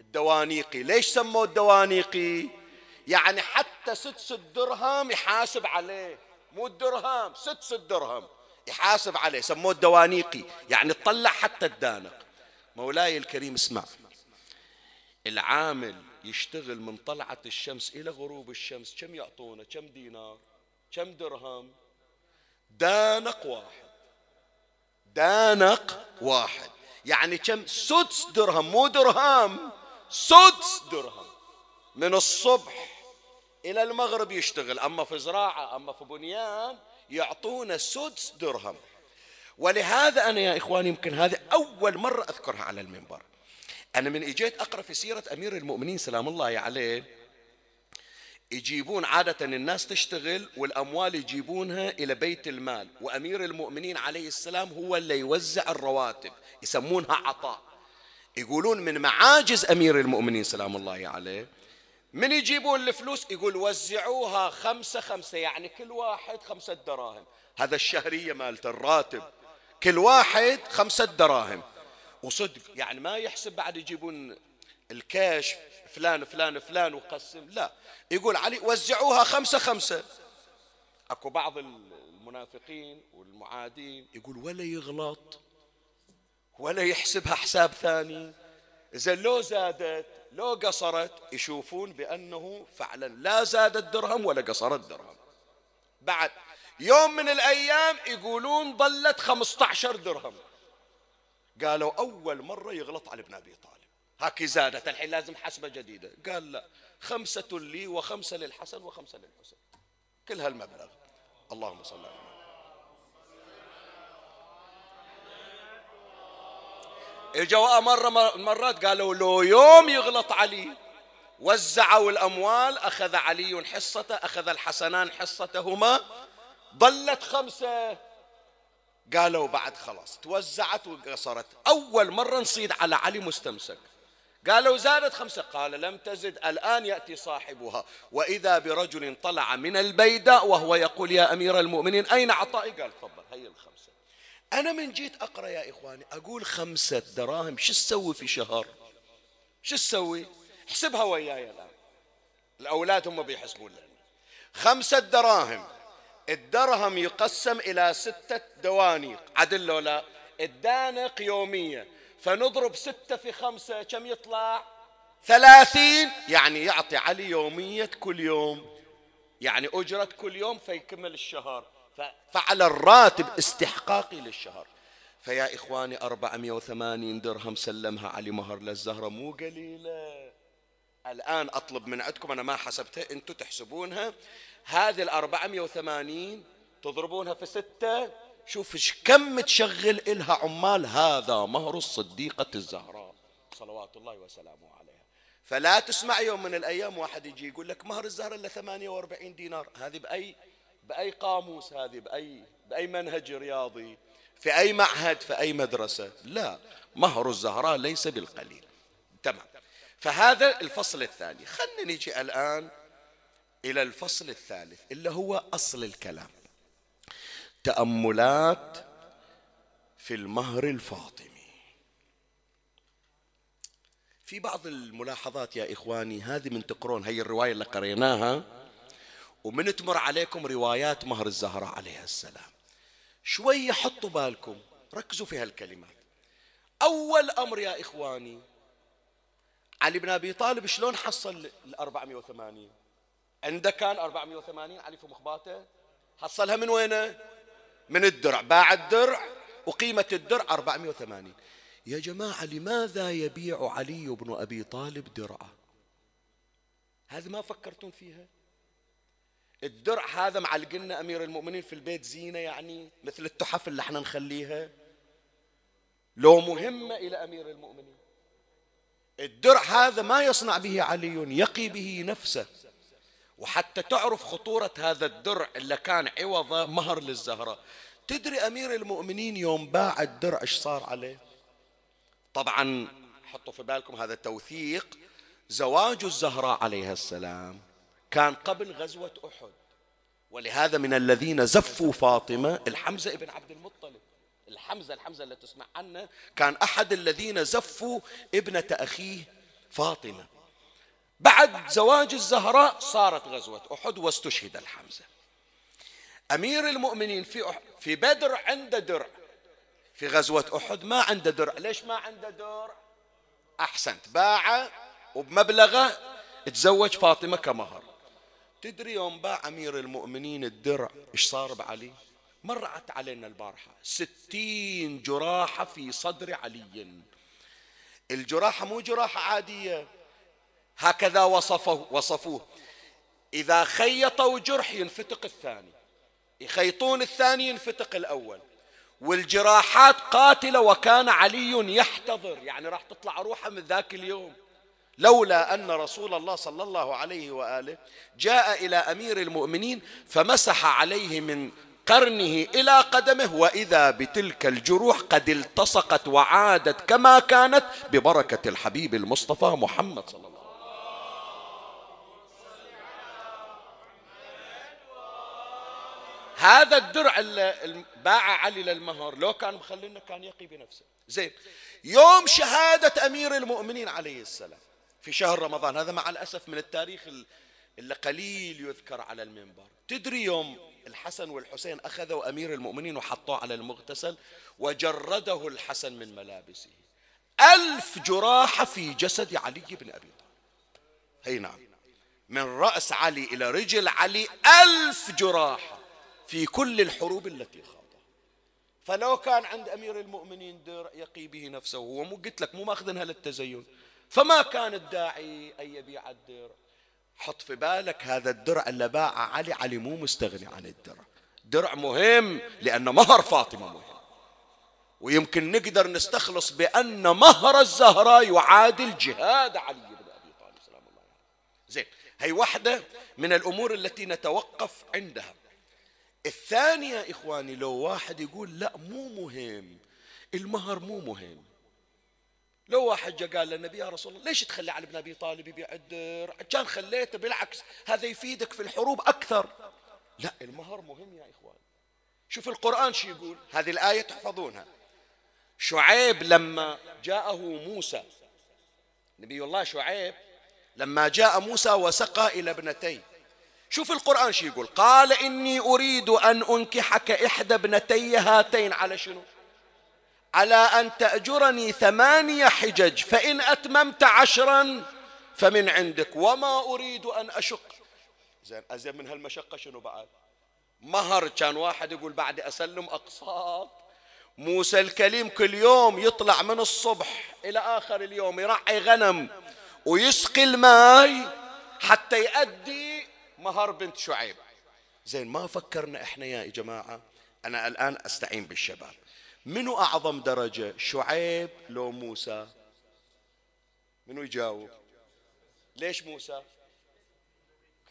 الدوانيقي. ليش سموه الدوانيقي؟ يعني حتى سدس الدرهم يحاسب عليه. مو الدرهم سدس الدرهم يحاسب عليه سموه الدوانيقي. يعني تطلع حتى الدانق. مولاي الكريم اسمع. العامل يشتغل من طلعة الشمس إلى غروب الشمس. كم يعطونا كم دينار؟ كم درهم؟ دانق واحد. دانق واحد. يعني كم؟ سدس درهم. مو درهم سدس درهم. من الصبح إلى المغرب يشتغل أما في زراعة أما في بنيان يعطونا سدس درهم. ولهذا أنا يا إخواني يمكن هذه أول مرة أذكرها على المنبر. أنا من إجيت أقرأ في سيرة أمير المؤمنين سلام الله عليه يجيبون عادة الناس تشتغل والأموال يجيبونها إلى بيت المال وأمير المؤمنين عليه السلام هو اللي يوزع الرواتب يسمونها عطاء. يقولون من معاجز أمير المؤمنين سلام الله عليه من يجيبون الفلوس يقول وزعوها خمسة خمسة يعني كل واحد خمسة دراهم. هذا الشهرية مالت الراتب. كل واحد خمسة دراهم. وصدق يعني ما يحسب بعد يجيبون الكاش فلان فلان فلان وقسم. لا. يقول علي وزعوها خمسة خمسة. أكو بعض المنافقين والمعادين يقول ولا يغلط ولا يحسبها حساب ثاني. إذا لو زادت لو قصرت يشوفون بأنه فعلا لا زاد الدرهم ولا قصر الدرهم. بعد يوم من الأيام يقولون ظلت 15 درهم. قالوا أول مرة يغلط على ابن أبي طالب. هاك زادت الحين لازم حسبة جديدة. قال لا خمسة لي وخمسة للحسن وخمسة للحسين كل هالمبلغ. اللهم صل على اجوا مرة مرات قالوا لو يوم يغلط علي وزعوا الأموال أخذ علي حصته أخذ الحسنان حصتهما ظلت خمسة. قالوا بعد خلاص توزعت وقصرت. أول مرة نصيد على علي مستمسك. قالوا زادت خمسة. قال لم تزد الآن يأتي صاحبها. وإذا برجل طلع من البيداء وهو يقول يا أمير المؤمنين أين عطائي؟ قال تفضل. أنا من جيت أقرأ يا إخواني أقول خمسة دراهم شو تسوي في شهر؟ شو تسوي؟ احسبها وياي الآن. الأولاد هم بيحسبون لنا خمسة دراهم. الدرهم يقسم إلى ستة دوانيق. عدل لو لا؟ الدانق يومية. فنضرب ستة في خمسة كم يطلع؟ ثلاثين. يعني يعطي علي يومية كل يوم. يعني أجرة كل يوم فيكمل الشهر. فعلى الراتب استحقاقي للشهر. فيا إخواني 480 درهم سلمها علي مهر للزهرة. مو قليلة. الآن أطلب من عندكم أنا ما حسبتها أنتم تحسبونها. هذه ال 480 تضربونها في ستة. شوف كم تشغل إلها عمال هذا مهر الصديقة الزهراء. صلوات الله وسلامه عليها. فلا تسمع يوم من الأيام واحد يجي يقول لك مهر الزهرة إلا 48 دينار. هذه بأي بأي قاموس هذه بأي بأي منهج رياضي في أي معهد في أي مدرسة. لا مهر الزهراء ليس بالقليل. تمام. فهذا الفصل الثاني. خلنا نجي الآن إلى الفصل الثالث اللي هو أصل الكلام. تأملات في المهر الفاطمي. في بعض الملاحظات يا إخواني هذه من تقرون هي الرواية اللي قريناها. ومن تمر عليكم روايات مهر الزهراء عليها السلام. شوية حطوا بالكم ركزوا في هالكلمات. أول أمر يا إخواني علي بن أبي طالب شلون حصل ال 480 عنده كان 480 علي في مخباته. حصلها من وينه؟ من الدرع. باع الدرع وقيمة الدرع 480 يا جماعة لماذا يبيع علي بن أبي طالب درعة؟ هذه ما فكرتم فيها؟ الدرع هذا معلقنا أمير المؤمنين في البيت زينة يعني مثل التحف اللي إحنا نخليها. لو مهمة إلى أمير المؤمنين. الدرع هذا ما يصنع به علي يقي به نفسه. وحتى تعرف خطورة هذا الدرع اللي كان عوضه مهر للزهرة. تدري أمير المؤمنين يوم باع الدرع إيش صار عليه؟ طبعا حطوا في بالكم هذا توثيق. زواج الزهراء عليها السلام. كان قبل غزوة أحد. ولهذا من الذين زفوا فاطمة الحمزة ابن عبد المطلب. الحمزة الحمزة اللي تسمع عنه كان أحد الذين زفوا ابنة أخيه فاطمة. بعد زواج الزهراء صارت غزوة أحد واستشهد الحمزة. أمير المؤمنين في أحد في بدر عنده درع. في غزوة أحد ما عنده درع. ليش ما عنده درع؟ أحسنت. باع وبمبلغه تزوج فاطمة كمهر. تدري يوم باع أمير المؤمنين الدرع إيش صار بعلي؟ مرعت علينا البارحة. ستين جراحة في صدر علي. الجراحة مو جراحة عادية. هكذا وصفه وصفوه. إذا خيطوا جرح ينفتق الثاني. يخيطون الثاني ينفتق الأول. والجراحات قاتلة وكان علي يحتضر. يعني راح تطلع روحه من ذاك اليوم. لولا أن رسول الله صلى الله عليه وآله جاء إلى أمير المؤمنين فمسح عليه من قرنه إلى قدمه وإذا بتلك الجروح قد التصقت وعادت كما كانت ببركة الحبيب المصطفى محمد صلى الله عليه وسلم. هذا الدرع اللي باع علي للمهر لو كان مخلينا كان يقي بنفسه. زين يوم شهادة أمير المؤمنين عليه السلام في شهر رمضان. هذا مع الأسف من التاريخ اللي قليل يذكر على المنبر. تدري يوم الحسن والحسين أخذوا أمير المؤمنين وحطوه على المغتسل وجرده الحسن من ملابسه. ألف جراحة في جسد علي بن أبي طالب. هي نعم. من رأس علي إلى رجل علي ألف جراحة في كل الحروب التي خاضها. فلو كان عند أمير المؤمنين درع يقي به نفسه هو مو قلت لك مو ماخذنها للتزين. فما كان الداعي أن يبيع الدرع حط في بالك هذا الدرع اللي باع علي علي مو مستغني عن الدرع. درع مهم لأن مهر فاطمة مهم. ويمكن نقدر نستخلص بأن مهر الزهراء يعادل جهاد علي بن أبي طالب سلام الله عليه. زين هي واحدة من الأمور التي نتوقف عندها. الثانية إخواني لو واحد يقول لا مو مهم. المهر مو مهم. لو واحد جاء قال للنبي يا رسول الله ليش تخلي علي بن أبي طالب يبيع الدر كان خليته بالعكس هذا يفيدك في الحروب أكثر. لا المهر مهم يا إخوان. شوف القرآن شو يقول؟ هذه الآية تحفظونها. شعيب لما جاءه موسى نبي الله شعيب لما جاء موسى وسقى إلى ابنتيه شوف القرآن شو يقول؟ قال إني أريد أن أنكحك إحدى ابنتي هاتين على شنو؟ على أن تأجرني ثمانية حجج فإن أتممت عشرا فمن عندك. وما أريد أن أشق. زين أزين من هالمشقة شنو بعد؟ مهر كان واحد يقول بعد أسلم أقساط. موسى الكليم كل يوم يطلع من الصبح إلى آخر اليوم يرعي غنم ويسقي الماي حتى يؤدي مهر بنت شعيب. زين ما فكرنا إحنا يا جماعة أنا الآن أستعين بالشباب. منو أعظم درجة؟ شعيب لو موسى. منو يجاوب؟ ليش موسى؟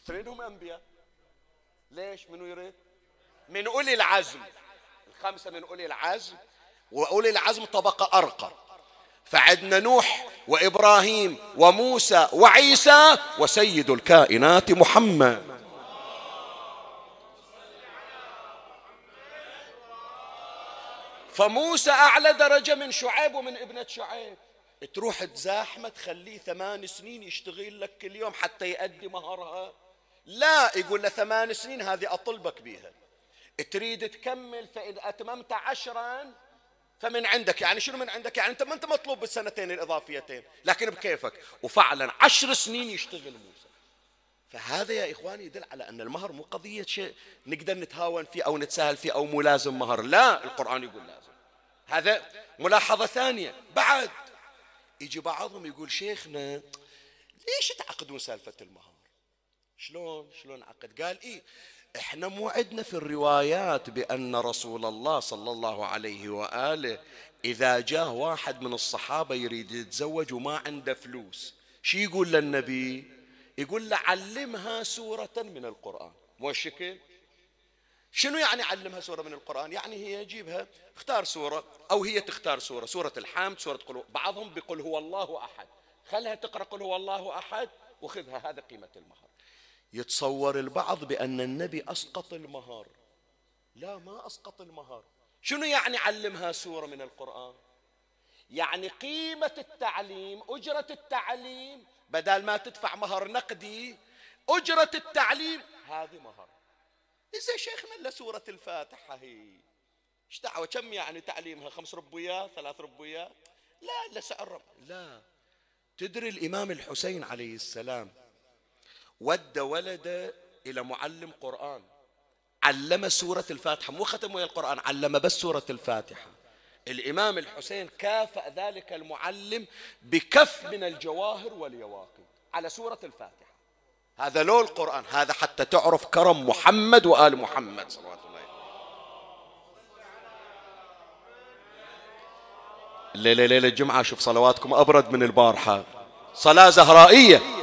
كثيرينهم أنبياء. ليش؟ منو يريد؟ من أولي العزم. الخمسة من أولي العزم. وأولي العزم طبقة أرقى. فعدنا نوح وإبراهيم وموسى وعيسى وسيد الكائنات محمد. فموسى أعلى درجة من شعيب ومن ابنة شعيب. تروح تزاحمه تخليه ثمان سنين يشتغل لك كل يوم حتى يأدي مهرها. لا يقول له ثمان سنين هذه أطلبك بها تريد تكمل فإذا أتممت عشرا فمن عندك يعني شنو من عندك؟ يعني أنت ما أنت مطلوب بالسنتين الإضافيتين لكن بكيفك. وفعلا عشر سنين يشتغل موسى فهذا يا إخواني يدل على أن المهر مو قضية شيء نقدر نتهاون فيه أو نتساهل فيه أو ملازم مهر. لا القرآن يقول لازم. هذا ملاحظة ثانية. بعد يجي بعضهم يقول شيخنا ليش تعقدون سالفة المهر؟ شلون؟ شلون عقد؟ قال إيه إحنا مو عندنا في الروايات بأن رسول الله صلى الله عليه وآله إذا جاء واحد من الصحابة يريد يتزوج وما عنده فلوس شو يقول للنبي؟ يقول له علمها سورة من القرآن. مو الشكل شنو يعني علمها سورة من القرآن؟ يعني هي يجيبها اختار سورة أو هي تختار سورة. سورة الحمد سورة قل بعضهم بيقول هو الله أحد. خلها تقرأ قل هو الله أحد وخذها هذا قيمة المهر. يتصور البعض بأن النبي أسقط المهر. لا ما أسقط المهر. شنو يعني علمها سورة من القرآن؟ يعني قيمة التعليم أجرة التعليم بدل ما تدفع مهر نقدي أجرة التعليم. هذه مهر. إذا شيخنا إلا سورة الفاتحة هي؟ إيش دعوة؟ كم يعني تعليمها؟ خمس ربويات ثلاث ربويات؟ لا إلا سعر لا. تدري الإمام الحسين عليه السلام ود ولده إلى معلم قرآن. علم سورة الفاتحة مو ختم ويا القرآن علم بس سورة الفاتحة. الإمام الحسين كافأ ذلك المعلم بكف من الجواهر واليواقيت. على سورة الفاتحة. هذا لو القرآن هذا حتى تعرف كرم محمد وآل محمد. صلوات الله الليلة ليلة الجمعة شوف صلواتكم أبرد من البارحة. صلاة زهرائية.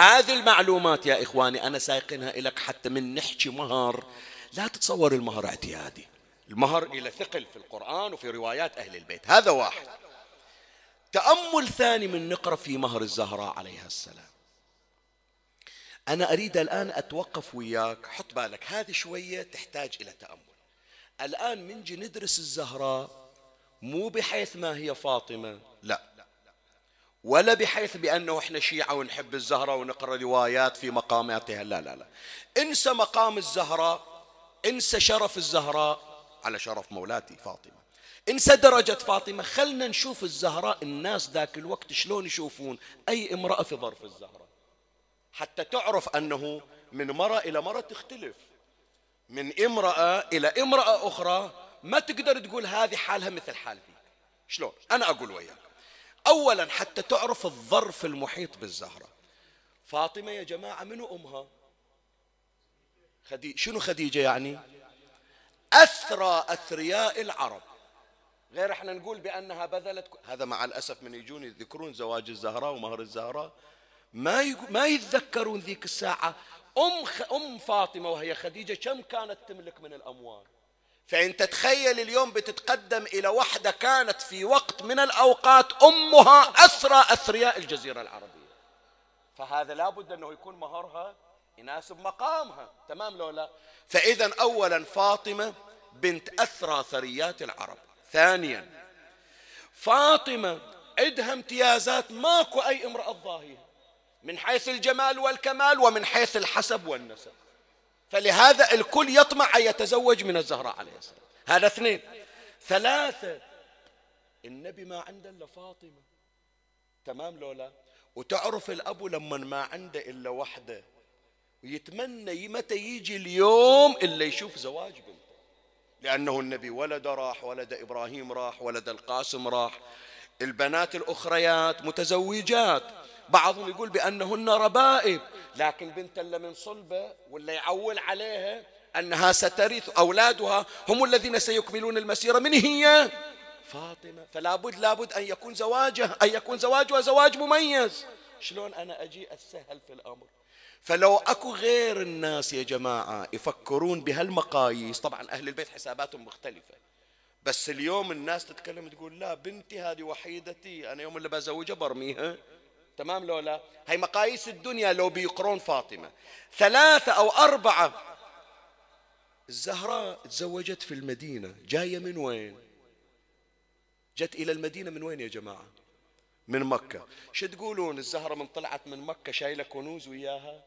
هذه المعلومات يا إخواني أنا سايقنها لك حتى من نحكي مهر. لا تتصور المهر اعتيادي. المهر إلى ثقل في القرآن وفي روايات أهل البيت. هذا واحد. تأمل ثاني من نقرأ في مهر الزهراء عليها السلام. أنا أريد الآن أتوقف وياك. حط بالك هذه شوية تحتاج إلى تأمل. الآن منجي ندرس الزهراء مو بحيث ما هي فاطمة. لا. ولا بحيث بأنه إحنا شيعة ونحب الزهراء ونقرأ روايات في مقاماتها. لا لا لا. انسى مقام الزهراء انسى شرف الزهراء على شرف مولاتي فاطمة. انسى درجة فاطمة. خلنا نشوف الزهراء الناس ذاك الوقت شلون يشوفون أي امرأة في ظرف الزهراء حتى تعرف أنه من مرة إلى مرة تختلف. من امرأة إلى امرأة أخرى ما تقدر تقول هذه حالها مثل حال شلون؟ أنا أقول وياك. أولا حتى تعرف الظرف المحيط بالزهرة. فاطمة يا جماعة منو أمها؟ خدي... شنو خديجة يعني؟ أثرى أثرياء العرب. غير إحنا نقول بأنها بذلت هذا مع الأسف من يجون يذكرون زواج الزهراء ومهر الزهراء ما يقو... ما يتذكرون ذيك الساعة. أم خ... أم فاطمة وهي خديجة كم كانت تملك من الأموال؟ فأنت تخيل اليوم بتتقدم إلى وحدة كانت في وقت من الأوقات أمها أسرى أثرياء الجزيرة العربية. فهذا لابد أنه يكون مهرها يناسب مقامها تمام لو لا؟ فإذا أولا فاطمة بنت أثرى ثريات العرب. ثانيا فاطمة عندها امتيازات ماكو أي امرأة ظاهرة من حيث الجمال والكمال ومن حيث الحسب والنسب. فلهذا الكل يطمع أن يتزوج من الزهراء عليه السلام. هذا اثنين. ثلاثة النبي ما عنده إلا فاطمة. تمام لولا؟ وتعرف الأبو لما ما عنده إلا وحدة. ويتمنى متى يجي اليوم إلا يشوف زواج بنته. لأنه النبي ولد راح ولد إبراهيم راح ولد القاسم راح. البنات الأخريات متزوجات. بعضهم يقول بأنهن ربائب لكن بنت اللي من صلبة ولا يعول عليها أنها سترث أولادها هم الذين سيكملون المسيرة من هي؟ فاطمة. فلا بد لابد أن يكون زواجها أن يكون زواجها زواج مميز. شلون أنا أجي أسهل في الأمر؟ فلو أكو غير الناس يا جماعة يفكرون بهالمقاييس طبعا أهل البيت حساباتهم مختلفة. بس اليوم الناس تتكلم تقول لا بنتي هذه وحيدتي أنا يوم اللي بزوجها برميها. تمام لو لا هي مقاييس الدنيا لو بيقرون فاطمة. ثلاثة أو أربعة. الزهراء تزوجت في المدينة. جاية من وين؟ جت إلى المدينة من وين يا جماعة؟ من مكة. شو تقولون؟ الزهرة من طلعت من مكة شايلة كنوز وياها؟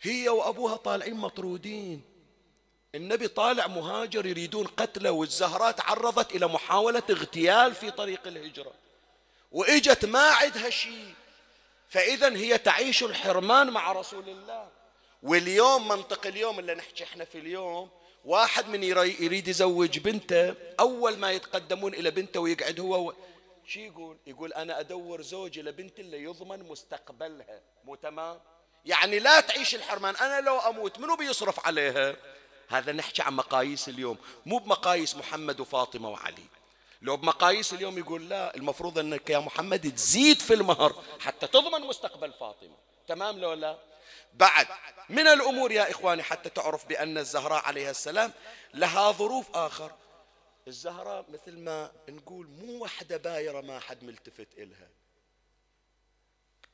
هي وأبوها طالعين مطرودين. النبي طالع مهاجر يريدون قتله والزهراء تعرضت إلى محاولة اغتيال في طريق الهجرة. وإجت ما عندها شيء فاذا هي تعيش الحرمان مع رسول الله واليوم منطق اليوم اللي نحكي إحنا في اليوم واحد من يريد يزوج بنته أول ما يتقدمون إلى بنته ويقعد هو شو يقول؟ يقول أنا أدور زوج لبنتي اللي يضمن مستقبلها مو تمام؟ يعني لا تعيش الحرمان أنا لو أموت منو بيصرف عليها؟ هذا نحكي عن مقاييس اليوم مو بمقاييس محمد وفاطمة وعلي لو بمقاييس اليوم يقول لا المفروض انك يا محمد تزيد في المهر حتى تضمن مستقبل فاطمة. تمام لو لا؟ بعد من الأمور يا إخواني حتى تعرف بأن الزهراء عليها السلام لها ظروف آخر. الزهراء مثل ما نقول مو وحدة بايرة ما حد ملتفت إلها.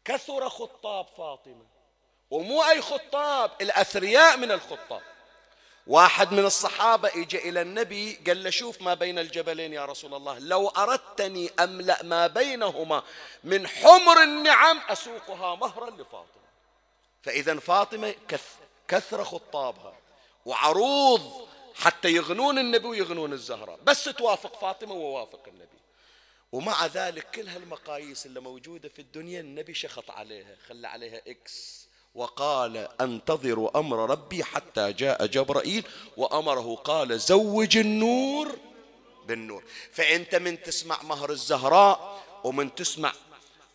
كثر خطاب فاطمة ومو أي خطاب الأثرياء من الخطاب. واحد من الصحابة اجى إلى النبي قال له شوف ما بين الجبلين يا رسول الله لو أردتني أملأ ما بينهما من حمر النعم أسوقها مهرا لفاطمة. فإذا فاطمة كثر خطابها وعروض حتى يغنون النبي ويغنون الزهراء بس توافق فاطمة ووافق النبي. ومع ذلك كل هالمقاييس اللي موجودة في الدنيا النبي شخط عليها خلى عليها إكس. وقال انتظروا أمر ربي حتى جاء جبرائيل وأمره قال زوج النور بالنور. فإنت من تسمع مهر الزهراء ومن تسمع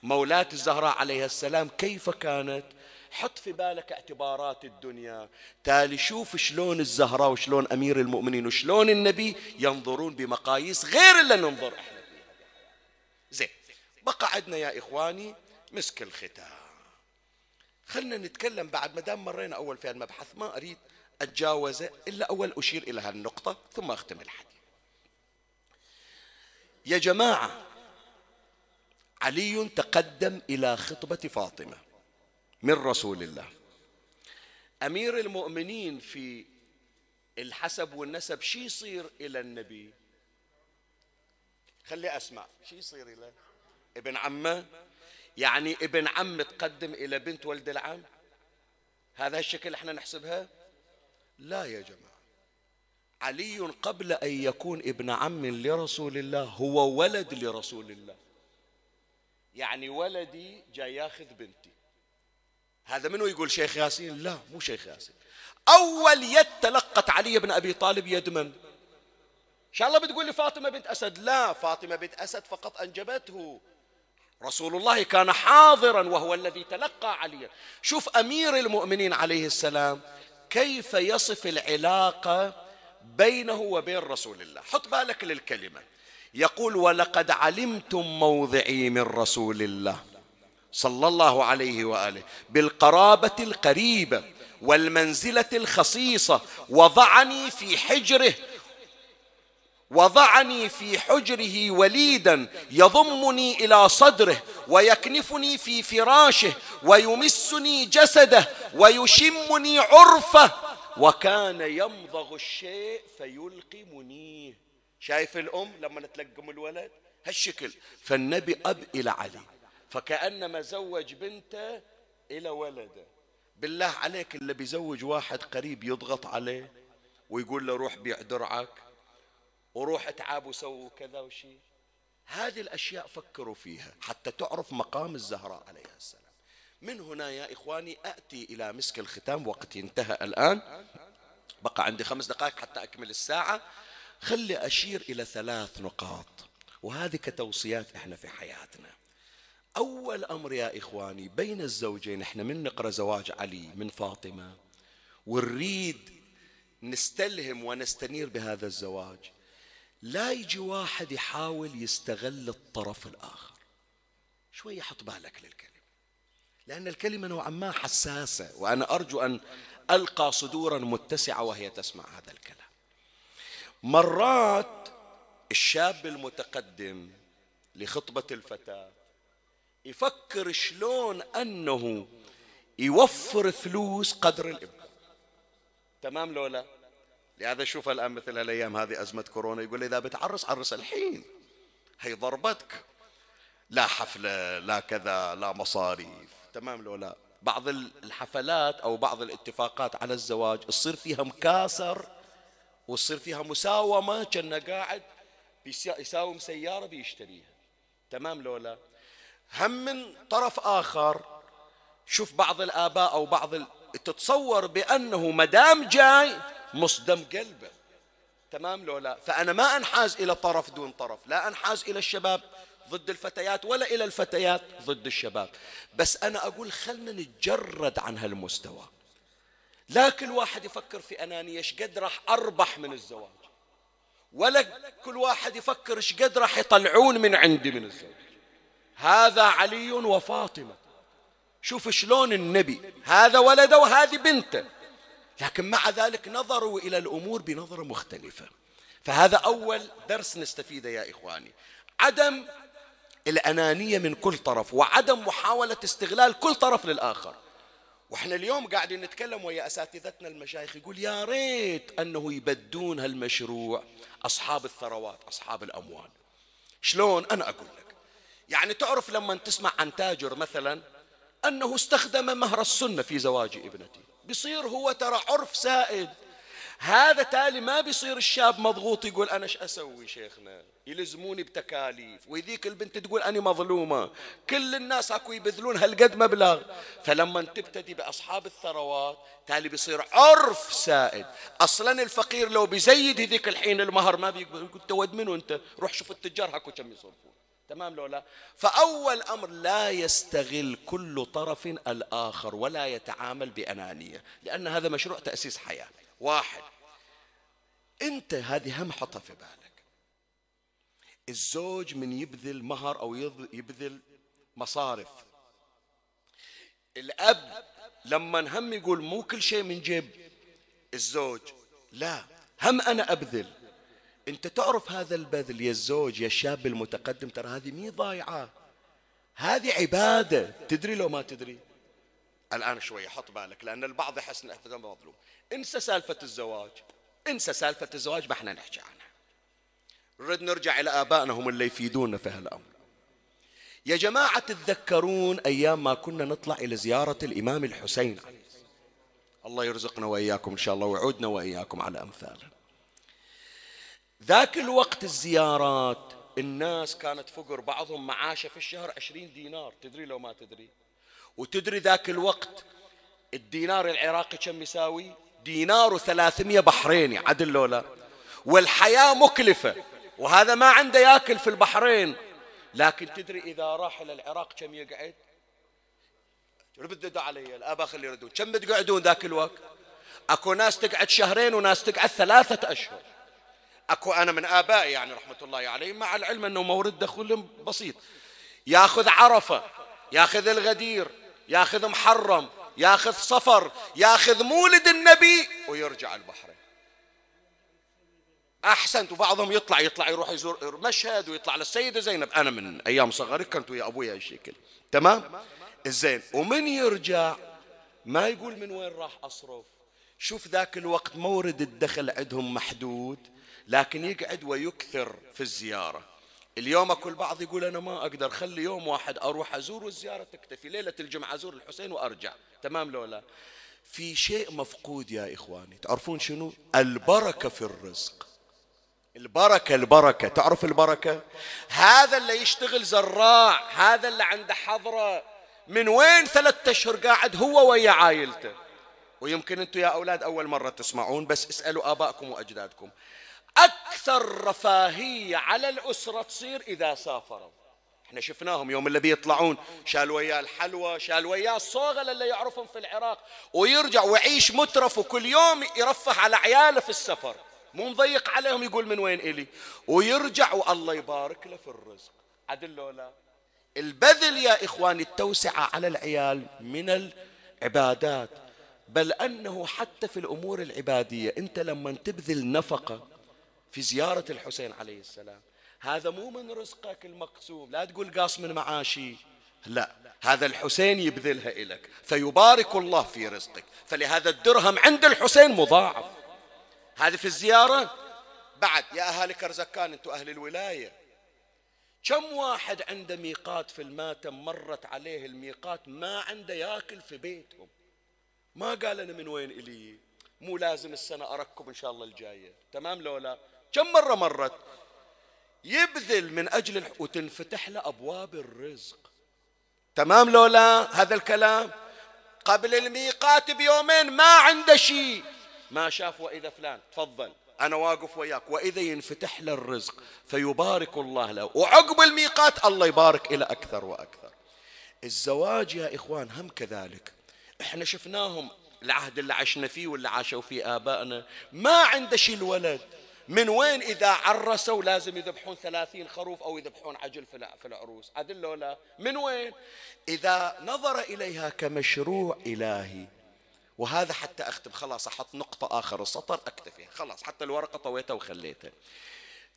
مولاة الزهراء عليها السلام كيف كانت؟ حط في بالك اعتبارات الدنيا. تالي شوف شلون الزهراء وشلون أمير المؤمنين وشلون النبي ينظرون بمقاييس غير اللي ننظر إحنا زين بقى عندنا يا إخواني مسك الختام. خلنا نتكلم بعد ما دام مرينا أول في المبحث ما أريد أتجاوزه إلا أول أشير إلى هالنقطة ثم أختم الحديث. يا جماعة علي تقدم إلى خطبة فاطمة من رسول الله. أمير المؤمنين في الحسب والنسب شي يصير إلى النبي؟ خلي أسمع. شي يصير إلى ابن عمه؟ يعني ابن عم تقدم إلى بنت ولد العم؟ هذا الشكل إحنا نحسبها؟ لا يا جماعة. علي قبل أن يكون ابن عم لرسول الله هو ولد لرسول الله. يعني ولدي جاي ياخذ بنتي. هذا منو يقول شيخ ياسين؟ لا مو شيخ ياسين. أول يد تلقت علي بن أبي طالب يد من؟ إن شاء الله بتقول لي فاطمة بنت أسد. لا فاطمة بنت أسد فقط أنجبته. رسول الله كان حاضرا وهو الذي تلقى عليا. شوف أمير المؤمنين عليه السلام كيف يصف العلاقة بينه وبين رسول الله. حط بالك للكلمة. يقول ولقد علمتم موضعي من رسول الله صلى الله عليه وآله. بالقرابة القريبة والمنزلة الخصيصة. وضعني في حجره وضعني في حجره وليدا يضمني إلى صدره ويكنفني في فراشه ويمسني جسده ويشمني عرفه. وكان يمضغ الشيء فيلقي شايف الأم لما تلقم الولد؟ هالشكل. فالنبي أب إلى علي. فكأنما زوج بنته إلى ولده. بالله عليك اللي بيزوج واحد قريب يضغط عليه ويقول له روح بيع درعك. وروح اتعب وسووا كذا وشي. هذه الأشياء فكروا فيها حتى تعرف مقام الزهراء عليها السلام. من هنا يا إخواني أتي إلى مسك الختام وقتي انتهى الآن. بقى عندي خمس دقائق حتى أكمل الساعة. خلي أشير إلى ثلاث نقاط وهذه كتوصيات إحنا في حياتنا. أول أمر يا إخواني بين الزوجين إحنا من نقرأ زواج علي من فاطمة ونريد نستلهم ونستنير بهذا الزواج. لا يجي واحد يحاول يستغل الطرف الآخر. شوية حط بالك للكلمة. لأن الكلمة نوعا ما حساسة وأنا أرجو أن ألقى صدورا متسعة وهي تسمع هذا الكلام. مرات الشاب المتقدم لخطبة الفتاة يفكر شلون أنه يوفر فلوس قدر الإبن تمام لولا لهذا شوف الآن مثل الأيام هذه أزمة كورونا يقول إذا بتعرس عرس الحين. هي ضربتك. لا حفلة لا كذا لا مصاريف. تمام لولا بعض الحفلات أو بعض الاتفاقات على الزواج تصير فيها مكاسر وتصير فيها مساومة كأنه قاعد يساوم سيارة بيشتريها. تمام لولا هم من طرف آخر شوف بعض الآباء أو بعض ال... تتصور بأنه مدام جاي مصدم قلبه. تمام لولا فأنا ما أنحاز إلى طرف دون طرف لا أنحاز إلى الشباب ضد الفتيات ولا إلى الفتيات ضد الشباب. بس أنا أقول خلنا نتجرد عن هالمستوى. لا كل واحد يفكر في أنانية إيش قد راح أربح من الزواج؟ ولا كل واحد يفكر إيش قد راح يطلعون من عندي من الزواج. هذا علي وفاطمة. شوف شلون النبي هذا ولده وهذه بنته. لكن مع ذلك نظروا إلى الأمور بنظرة مختلفة. فهذا أول درس نستفيده يا إخواني. عدم الأنانية من كل طرف وعدم محاولة استغلال كل طرف للآخر. وإحنا اليوم قاعدين نتكلم ويا أساتذتنا المشايخ يقول يا ريت أنه يبدون هالمشروع أصحاب الثروات أصحاب الأموال. شلون؟ أنا أقول لك. يعني تعرف لما تسمع عن تاجر مثلا أنه استخدم مهر السنة في زواج ابنته. بيصير هو ترى عرف سائد. هذا تالي ما بيصير الشاب مضغوط يقول أنا إيش أسوي شيخنا؟ يلزموني بتكاليف. وذيك البنت تقول أنا مظلومة. كل الناس أكو يبذلون هالقد مبلغ. فلما تبتدي بأصحاب الثروات تالي بيصير عرف سائد. أصلا الفقير لو بيزيد هذيك الحين المهر ما بيقبل. يقول تود منو أنت؟ روح شوف التجار هكو كم يصرفون. تمام لو لا؟ فأول أمر لا يستغل كل طرف الآخر ولا يتعامل بأنانية لأن هذا مشروع تأسيس حياة. واحد أنت هذه هم حطها في بالك. الزوج من يبذل مهر أو يبذل مصارف. الأب لما هم يقول مو كل شيء من جيب الزوج لا هم أنا أبذل. أنت تعرف هذا البذل يا الزوج يا الشاب المتقدم؟ ترى هذه مي ضايعة. هذه عبادة. تدري لو ما تدري؟ الآن شوية حط بالك لأن البعض يحس إنه مظلوم انسى سالفة الزواج. انسى سالفة الزواج ما إحنا نحكي عنها. نريد نرجع إلى آبائنا هم اللي يفيدونا في هالأمر. يا جماعة تتذكرون أيام ما كنا نطلع إلى زيارة الإمام الحسين الله يرزقنا وإياكم إن شاء الله ويعودنا وإياكم على أمثاله. ذاك الوقت الزيارات الناس كانت فقر بعضهم معاشه في الشهر عشرين دينار تدري لو ما تدري؟ وتدري ذاك الوقت الدينار العراقي كم يساوي؟ دينار وثلاثمية بحريني عدل لولا والحياة مكلفة وهذا ما عنده ياكل في البحرين. لكن تدري إذا راح إلى العراق كم يقعد؟ رددوا علي؟ الآباء خلي يردون كم بتقعدون ذاك الوقت؟ أكو ناس تقعد شهرين وناس تقعد ثلاثة أشهر. أكو أنا من آبائي يعني رحمة الله عليهم مع العلم أنه مورد دخول بسيط. ياخذ عرفة ياخذ الغدير ياخذ محرم ياخذ صفر ياخذ مولد النبي ويرجع البحرين. أحسنت وبعضهم يطلع يطلع يروح يزور مشهد ويطلع للسيده زينب. أنا من أيام صغري كنت ويا ابويا هالشكل تمام؟ الزين ومن يرجع؟ ما يقول من وين راح أصرف. شوف ذاك الوقت مورد الدخل عندهم محدود. لكن يقعد ويكثر في الزيارة. اليوم اكو البعض يقول أنا ما أقدر خلي يوم واحد أروح أزور والزيارة تكتفي. ليلة الجمعة أزور الحسين وأرجع. تمام لو لا؟ في شيء مفقود يا إخواني. تعرفون شنو؟ البركة في الرزق. البركة البركة. تعرف البركة؟ هذا اللي يشتغل زراع هذا اللي عنده حضرة. من وين ثلاثة أشهر قاعد هو ويا عائلته؟ ويمكن أنتم يا أولاد أول مرة تسمعون بس اسألوا آبائكم وأجدادكم. أكثر رفاهية على الأسرة تصير إذا سافروا. إحنا شفناهم يوم اللي بيطلعون شال وياه الحلوى شال وياه الصوغل اللي يعرفهم في العراق ويرجع ويعيش مترف وكل يوم يرفه على عياله في السفر. مو مضيق عليهم يقول من وين إلي؟ ويرجع والله يبارك له في الرزق. عدل لا؟ البذل يا إخواني التوسعة على العيال من العبادات. بل أنه حتى في الأمور العبادية أنت لما تبذل نفقة في زيارة الحسين عليه السلام. هذا مو من رزقك المقسوم. لا تقول قاص من معاشي. لا هذا الحسين يبذلها إليك فيبارك الله في رزقك. فلهذا الدرهم عند الحسين مضاعف. هذه في الزيارة؟ بعد يا أهالي كرزكان أنتم أهل الولاية. كم واحد عنده ميقات في الماتم مرت عليه الميقات ما عنده ياكل في بيتهم؟ ما قال أنا من وين إلي؟ مو لازم السنة أركب إن شاء الله الجاية. تمام لولا كم مرة مرت؟ يبذل من أجل. وتنفتح له أبواب الرزق. تمام لولا هذا الكلام؟ قبل الميقات بيومين ما عنده شيء. ما شاف وإذا فلان. تفضل. أنا واقف وياك. وإذا ينفتح له الرزق فيبارك الله له. وعقب الميقات الله يبارك إلى أكثر وأكثر. الزواج يا إخوان هم كذلك. إحنا شفناهم العهد اللي عشنا فيه واللي عاشوا فيه آبائنا. ما عنده شيء الولد. من وين إذا عرسوا لازم يذبحون ثلاثين خروف أو يذبحون عجل في العروس؟ عدل لا. من وين؟ إذا نظر إليها كمشروع إلهي وهذا حتى أختم خلاص أحط نقطة آخر السطر أكتفي. خلاص حتى الورقة طويتها وخليتها.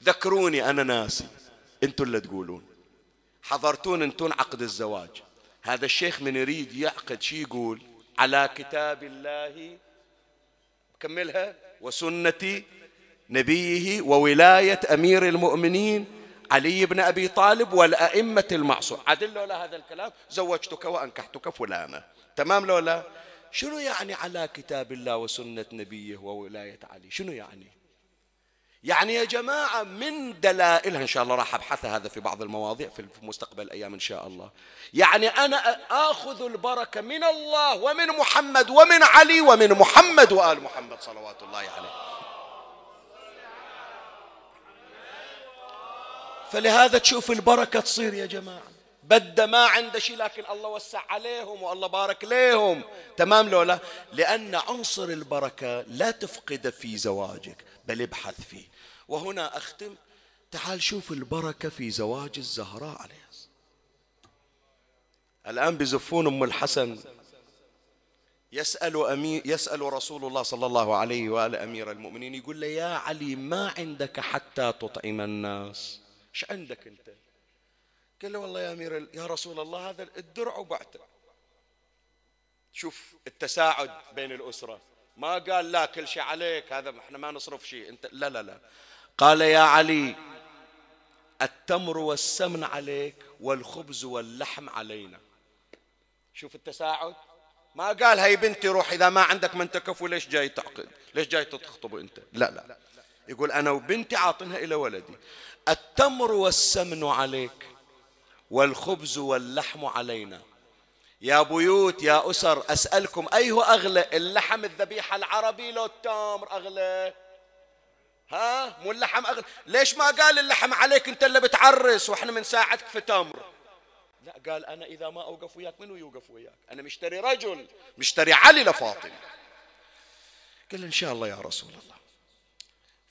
ذكروني أنا ناسي. أنتم اللي تقولون. حضرتون أنتون عقد الزواج. هذا الشيخ من يريد يعقد شي يقول على كتاب الله كملها. وسنة نبيه وولاية أمير المؤمنين علي بن أبي طالب والأئمة المعصوم. عدل لولا هذا الكلام؟ زوجتك وأنكحتك فلانة. تمام لولا شنو يعني على كتاب الله وسنة نبيه وولاية علي؟ شنو يعني؟ يعني يا جماعة من دلائلها إن شاء الله راح أبحثها هذا في بعض المواضيع في مستقبل الأيام إن شاء الله. يعني أنا آخذ البركة من الله ومن محمد ومن علي ومن محمد وآل محمد صلوات الله عليه. فلهذا تشوف البركة تصير يا جماعة. بدا ما عنده شيء لكن الله وسع عليهم والله بارك لهم تمام لولا لأن عنصر البركة لا تفقده في زواجك بل ابحث فيه. وهنا أختم. تعال شوف البركة في زواج الزهراء عليه الآن بزفون أم الحسن. يسأل أمير يسأل رسول الله صلى الله عليه وآله أمير المؤمنين يقول له يا علي ما عندك حتى تطعم الناس؟ إيش عندك أنت؟ قال له والله يا أمير يا رسول الله هذا الدرع وبعته. شوف التساعد بين الأسرة. ما قال لا كل شيء عليك هذا إحنا ما نصرف شيء. انت لا لا لا. قال يا علي التمر والسمن عليك والخبز واللحم علينا. شوف التساعد. ما قال هاي بنتي روح إذا ما عندك من تكفوا ليش جاي تعقد؟ ليش جاي تخطب أنت؟ لا لا. يقول أنا وبنتي عاطنها إلى ولدي. التمر والسمن عليك والخبز واللحم علينا. يا بيوت يا أسر أسألكم أيه أغلى؟ اللحم الذبيحة العربي لو التمر أغلى؟ ها؟ مو اللحم أغلى؟ ليش ما قال اللحم عليك أنت اللي بتعرس وإحنا بنساعدك في تمر؟ لا قال أنا إذا ما أوقف وياك منو يوقف وياك؟ أنا مشتري رجل مشتري علي لفاطمة. قال إن شاء الله يا رسول الله.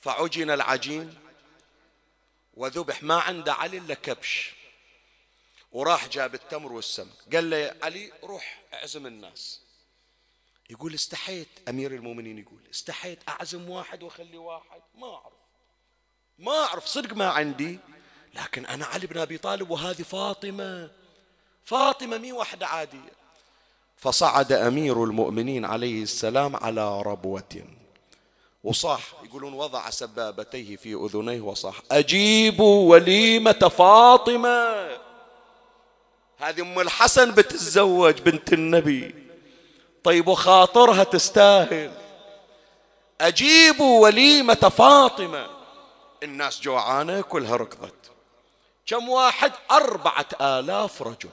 فعجن العجين وذبح ما عنده علي إلا كبش. وراح جاب التمر والسمك. قال له علي روح اعزم الناس. يقول استحيت أمير المؤمنين يقول استحيت أعزم واحد وأخلي واحد. ما أعرف. ما أعرف صدق ما عندي. لكن أنا علي بن أبي طالب وهذه فاطمة. فاطمة مي واحدة عادية. فصعد أمير المؤمنين عليه السلام على ربوة. وصاح يقولون وضع سبابتيه في أذنيه وصاح. أجيبوا وليمة فاطمة. هذه أم الحسن بتتزوج بنت النبي. طيب وخاطرها تستاهل. أجيبوا وليمة فاطمة. الناس جوعانة كلها ركضت. كم واحد؟ أربعة آلاف رجل.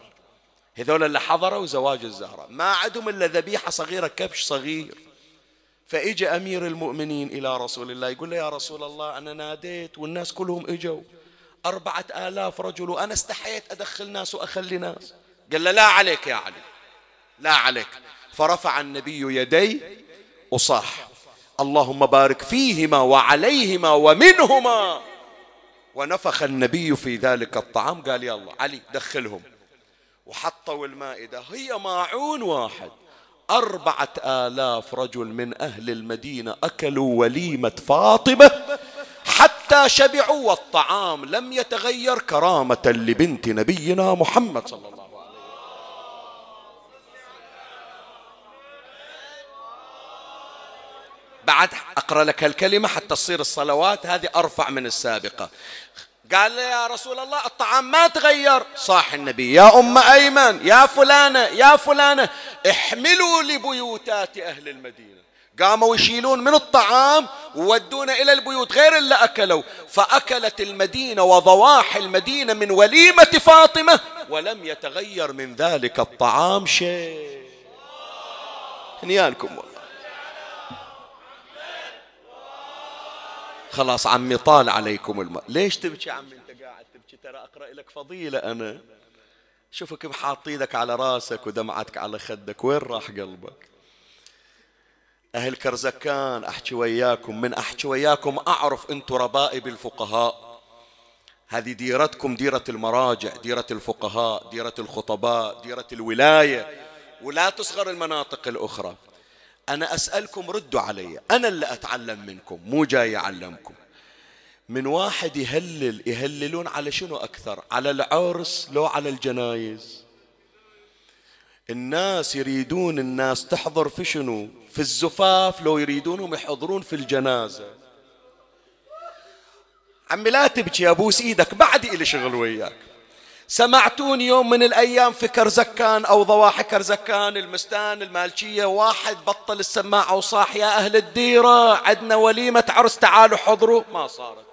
هذول اللي حضروا زواج الزهرة. ما عندهم إلا ذبيحة صغيرة كبش صغير. فإجا أمير المؤمنين إلى رسول الله يقول له يا رسول الله أنا ناديت والناس كلهم إجوا. أربعة آلاف رجل وأنا استحيت أدخل ناس وأخلي ناس. قال له لا عليك يا علي لا عليك. فرفع النبي يدي وصاح. اللهم بارك فيهما وعليهما ومنهما. ونفخ النبي في ذلك الطعام قال الله علي دخلهم. وحطوا المائدة هي ماعون واحد. أربعة آلاف رجل من أهل المدينة أكلوا وليمة فاطمة حتى شبعوا والطعام لم يتغير كرامة لبنت نبينا محمد صلى الله عليه وسلم. بعد أقرأ لك الكلمة حتى تصير الصلوات هذه أرفع من السابقة. قال له يا رسول الله الطعام ما تغير. صاح النبي. يا أم أيمن. يا فلانة. يا فلانة. احملوا لبيوتات أهل المدينة. قاموا يشيلون من الطعام وودون إلى البيوت غير اللي أكلوا. فأكلت المدينة وضواحي المدينة من وليمة فاطمة ولم يتغير من ذلك الطعام شيء. هنيانكم. خلاص عمي طال عليكم الماء ليش تبكي عمي؟ انت قاعد تبكي ترى أقرأ لك فضيلة أنا. شوفك بحاط إيدك على راسك ودمعتك على خدك. وين راح قلبك؟ أهل كرزكان أحكي وياكم من أحكي وياكم أعرف أنتم ربائب الفقهاء. هذه ديرتكم ديرة المراجع ديرة الفقهاء ديرة الخطباء ديرة الولاية. ولا تصغر المناطق الأخرى. أنا أسألكم ردوا علي أنا اللي أتعلم منكم مو جاي أعلمكم من واحد يهلل يهللون على شنو أكثر؟ على العرس لو على الجنايز. الناس يريدون الناس تحضر في شنو؟ في الزفاف لو يريدونهم يحضرون في الجنازة. عمي لا تبكي أبوس إيدك بعد إلي شغل وياك. سمعتون يوم من الأيام في كرزكان أو ضواحي كرزكان المستان المالشية واحد بطل السماعة وصاح يا أهل الديرة عندنا وليمة عرس تعالوا حضروا. ما صارت.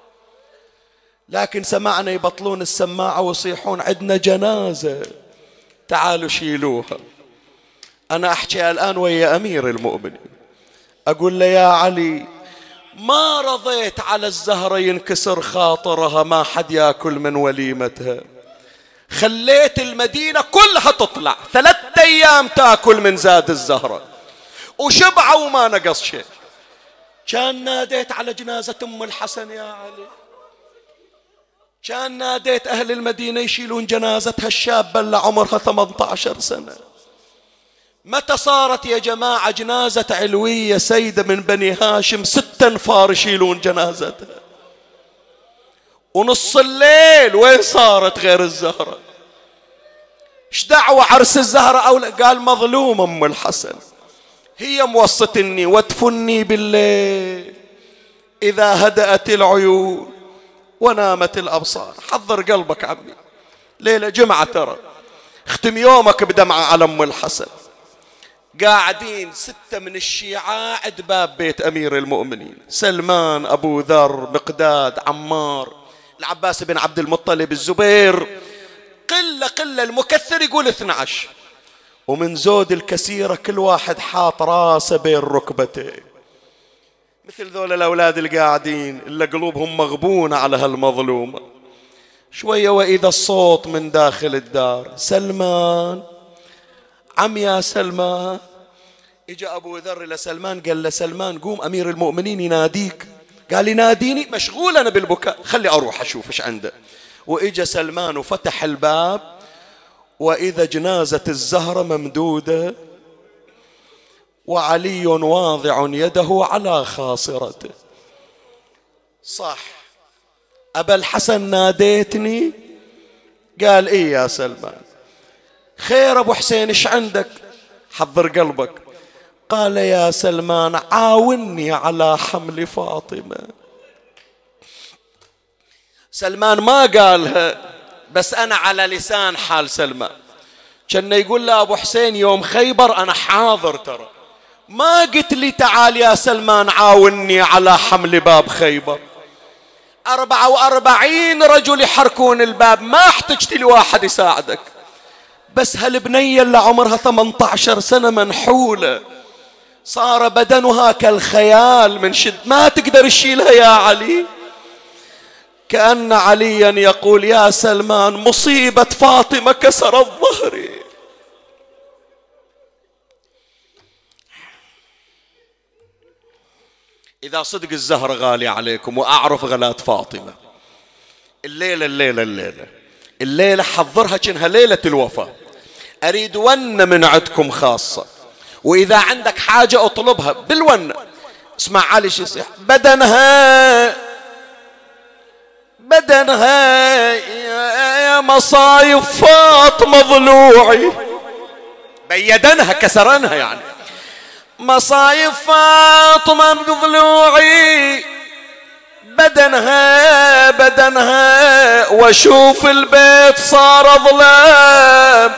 لكن سمعنا يبطلون السماعة ويصيحون عندنا جنازة تعالوا شيلوها. أنا أحكي الآن ويا أمير المؤمنين. أقول له يا علي ما رضيت على الزهرة ينكسر خاطرها ما حد ياكل من وليمتها. خليت المدينة كلها تطلع. ثلاثة أيام تاكل من زاد الزهرة. وشبعوا وما نقص شيء. كان ناديت على جنازة أم الحسن يا علي. كان ناديت أهل المدينة يشيلون جنازتها الشابة اللي عمرها 18 سنة. متى صارت يا جماعة جنازة علوية سيدة من بني هاشم؟ ست انفار يشيلون جنازتها. ونص الليل وين صارت غير الزهرة؟ إيش دعوة عرس الزهرة؟ أو قال مظلوم أم الحسن. هي موسطني وتفني بالليل إذا هدأت العيون ونامت الأبصار. حضر قلبك عمي. ليلة جمعة ترى. اختم يومك بدمعة على أم الحسن. قاعدين ستة من الشيعة عند باب بيت أمير المؤمنين. سلمان أبو ذر مقداد عمار العباس بن عبد المطلب الزبير قلة قلة المكثر يقول 12 ومن زود الكثيرة كل واحد حاط راسه بين ركبتيه. مثل ذول الأولاد القاعدين اللي قلوبهم مغبونة على هالمظلومة شوية وإذا الصوت من داخل الدار. سلمان عم يا سلمان. اجى أبو ذر إلى سلمان قال له سلمان قوم أمير المؤمنين يناديك. قال يناديني مشغول أنا بالبكاء. خلي أروح أشوف إيش عنده. وإجا سلمان وفتح الباب وإذا جنازة الزهرة ممدودة وعلي واضع يده على خاصرته. صح. أبا الحسن ناديتني قال إيه يا سلمان؟ خير أبو حسين إيش عندك؟ حضر قلبك. قال يا سلمان عاوني على حمل فاطمة. سلمان ما قالها بس أنا على لسان حال سلمان. كان يقول له أبو حسين يوم خيبر أنا حاضر ترى. ما قلت لي تعال يا سلمان عاوني على حمل باب خيبر. أربعة وأربعين رجل يحركون الباب ما احتجت لي واحد يساعدك. بس هالبنية اللي عمرها 18 سنة منحولة. صار بدنها كالخيال من شد. ما تقدر تشيلها يا علي. كأن عليا يقول يا سلمان مصيبة فاطمة كسرت ظهري إذا صدق الزهر غالي عليكم وأعرف غلات فاطمة. الليلة الليلة الليلة. الليلة حضرها كأنها ليلة الوفاة أريد ونة من عندكم خاصة. وإذا عندك حاجة أطلبها بالونة اسمع علي شو يصيح بدنها. بدنها يا مصايف فاطمة ضلوعي. بيدنها كسرنها يعني. مصايف فاطمة بضلوعي بدنها بدنها واشوف البيت صار ظلام.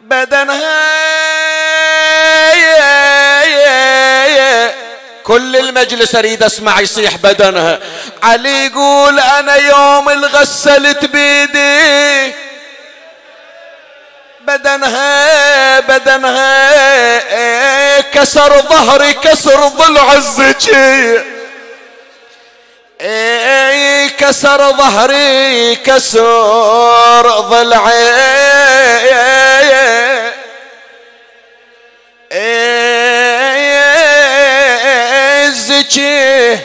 بدنها كل المجلس أريد أسمع يصيح بدنها علي يقول أنا يوم الغسلت بيدي. بدنها بدنها كسر ظهري كسر ضلع الزكيه اي كسر ظهري كسر ضلعي. الزكي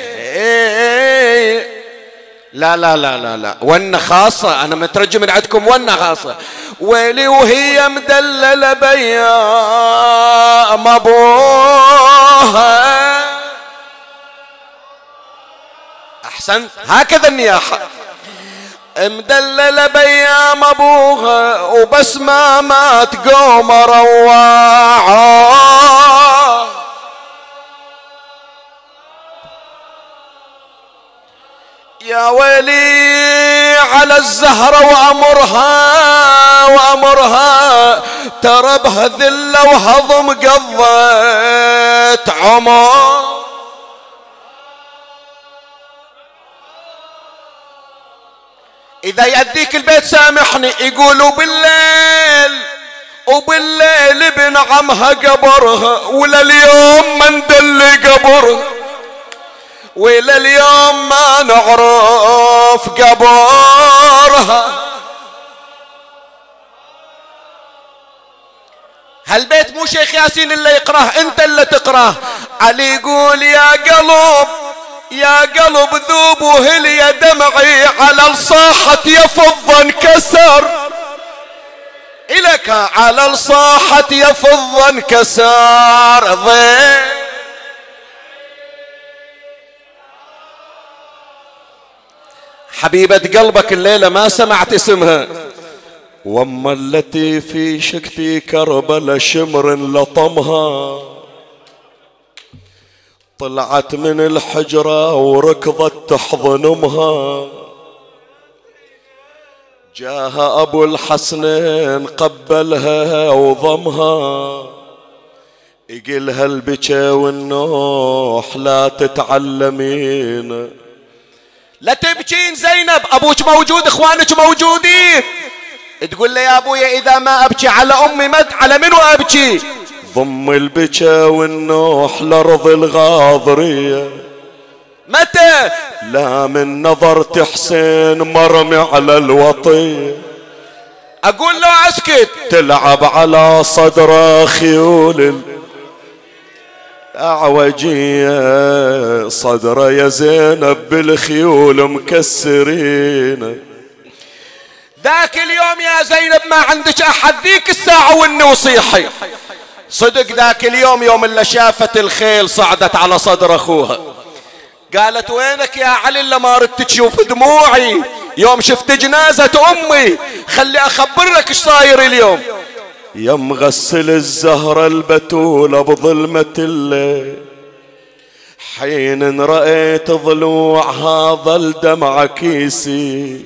لا لا لا لا لا. ونة خاصة أنا مترجم من عندكم ونة خاصة. ويلي وهي مدللة بيا أبوها. أحسنت؟ هكذا النياحة. مدللة بيام أبوها. وبس ما مات قوم رواعه يا ويلي على الزهرة وأمرها وأمرها ترى بها ذلة وهضم قضت عمر. إذا يأذيك البيت سامحني يقولوا بالليل وبالليل ابن عمها قبرها ولا اليوم ما قبرها. ولا اليوم ما نعرف قبرها. هالبيت مو شيخ ياسين اللي يقراه أنت اللي تقراه. علي يقول يا قلب يا قلب ذوب وهلي دمعي على الصاحة يفض انكسر. إلك على الصاحة يفض انكسر. ضيق. حبيبة قلبك الليلة ما سمعت اسمها. وما التي في شكثي كربل شمر لطمها طلعت من الحجرة وركضت تحضن امها جاها أبو الحسنين قبلها وضمها. يقلها البكا والنوح لا تتعلمين. لا تبكين زينب أبوك موجود إخوانك موجودين. تقول لي يا أبويا إذا ما أبكي على أمي مد على منو أبكي؟ ضم البكا والنوح لارض الغاضرية. متى؟ لا من نظرت حسين مرمي على الوطي أقول له أسكت. تلعب على صدره خيول أعوجية صدره يا زينب بالخيول مكسرين. ذاك اليوم يا زينب ما عندك أحد ذيك الساعة وإني وصيحي. صدق ذاك اليوم يوم اللي شافت الخيل صعدت على صدر أخوها. قالت وينك يا علي اللي ما ردت تشوف دموعي؟ يوم شفت جنازة أمي خلي أخبرك إيش صاير اليوم. يا مغسل الزهرة البتولة بظلمة الليل. حين رأيت ضلوعها ظل دمع كيسي.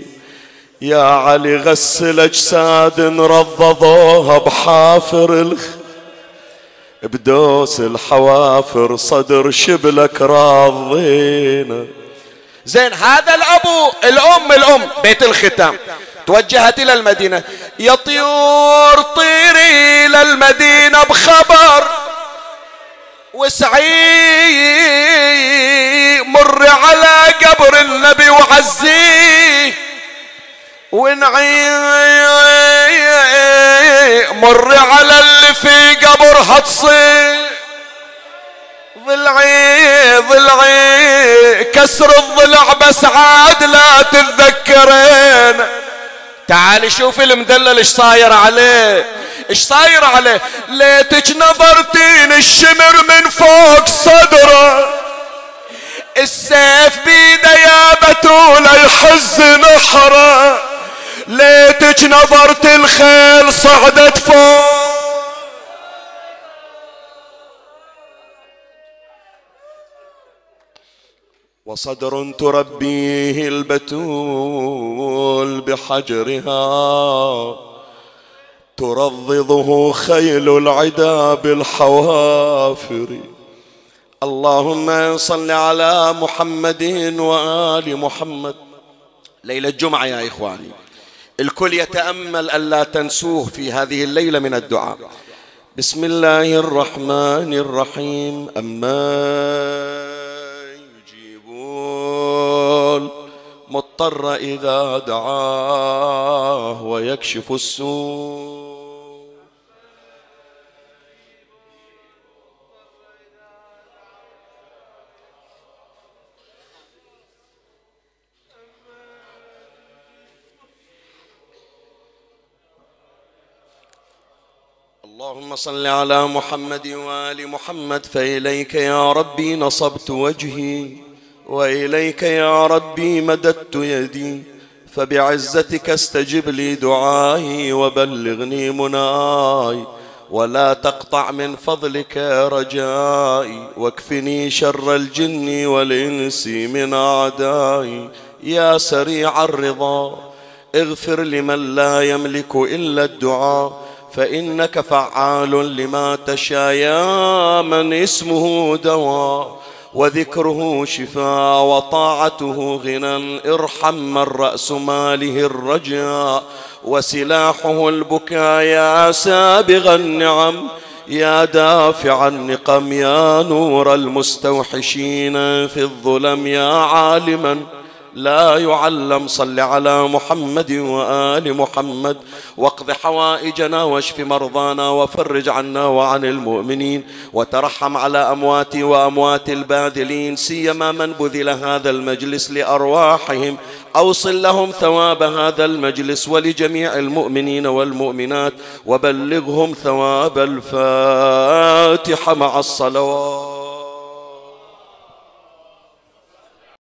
يا علي غسل أجساد رضضوها بحافر الخ بدوس الحوافر صدر شبلك راضين زين هذا الأبو الأم الأم بيت الختام. توجهت إلى المدينة. يا طيور طيري إلى المدينة بخبر وسعي مر على قبر النبي وعزيه ونعي مر على اللي في قبرها تصير ضلعي ضلعي كسر الضلع بس عاد لا تتذكرين. تعال شوف المدلل إيش صاير عليه. إيش صاير عليه؟ ليتك نظرتين الشمر من فوق صدره. السيف بيده يا بتول يحز نحره. ليتك نظرت الخيل صعدت فوق وصدر تربيه البتول بحجرها. ترضضه خيل العدا بالحوافر اللهم صل على محمد وآل محمد. ليلة الجمعة يا إخواني. الكل يتأمل ألا تنسوه في هذه الليلة من الدعاء. بسم الله الرحمن الرحيم. أما المضطر إذا دعاه ويكشف السوء. اللهم صل على محمد وآل محمد فإليك يا ربي نصبت وجهي. وإليك يا ربي مددت يدي فبعزتك استجب لي دعائي وبلغني مناي ولا تقطع من فضلك رجائي واكفني شر الجن والإنس من أعدائي. يا سريع الرضا اغفر لمن لا يملك إلا الدعاء فإنك فعال لما تشاء. يا من اسمه دواء وذكره شفاء وطاعته غنى ارحم من رأس ماله الرجاء وسلاحه البكاء يا سابغ النعم يا دافع النقم يا نور المستوحشين في الظلم يا عالما لا يعلم صل على محمد وآل محمد. واقض حوائجنا واشف مرضانا وفرج عنا وعن المؤمنين. وترحم على أمواتي وأموات الباذلين. سيما من بذل هذا المجلس لأرواحهم. أوصل لهم ثواب هذا المجلس ولجميع المؤمنين والمؤمنات. وبلغهم ثواب الفاتحة مع الصلوات.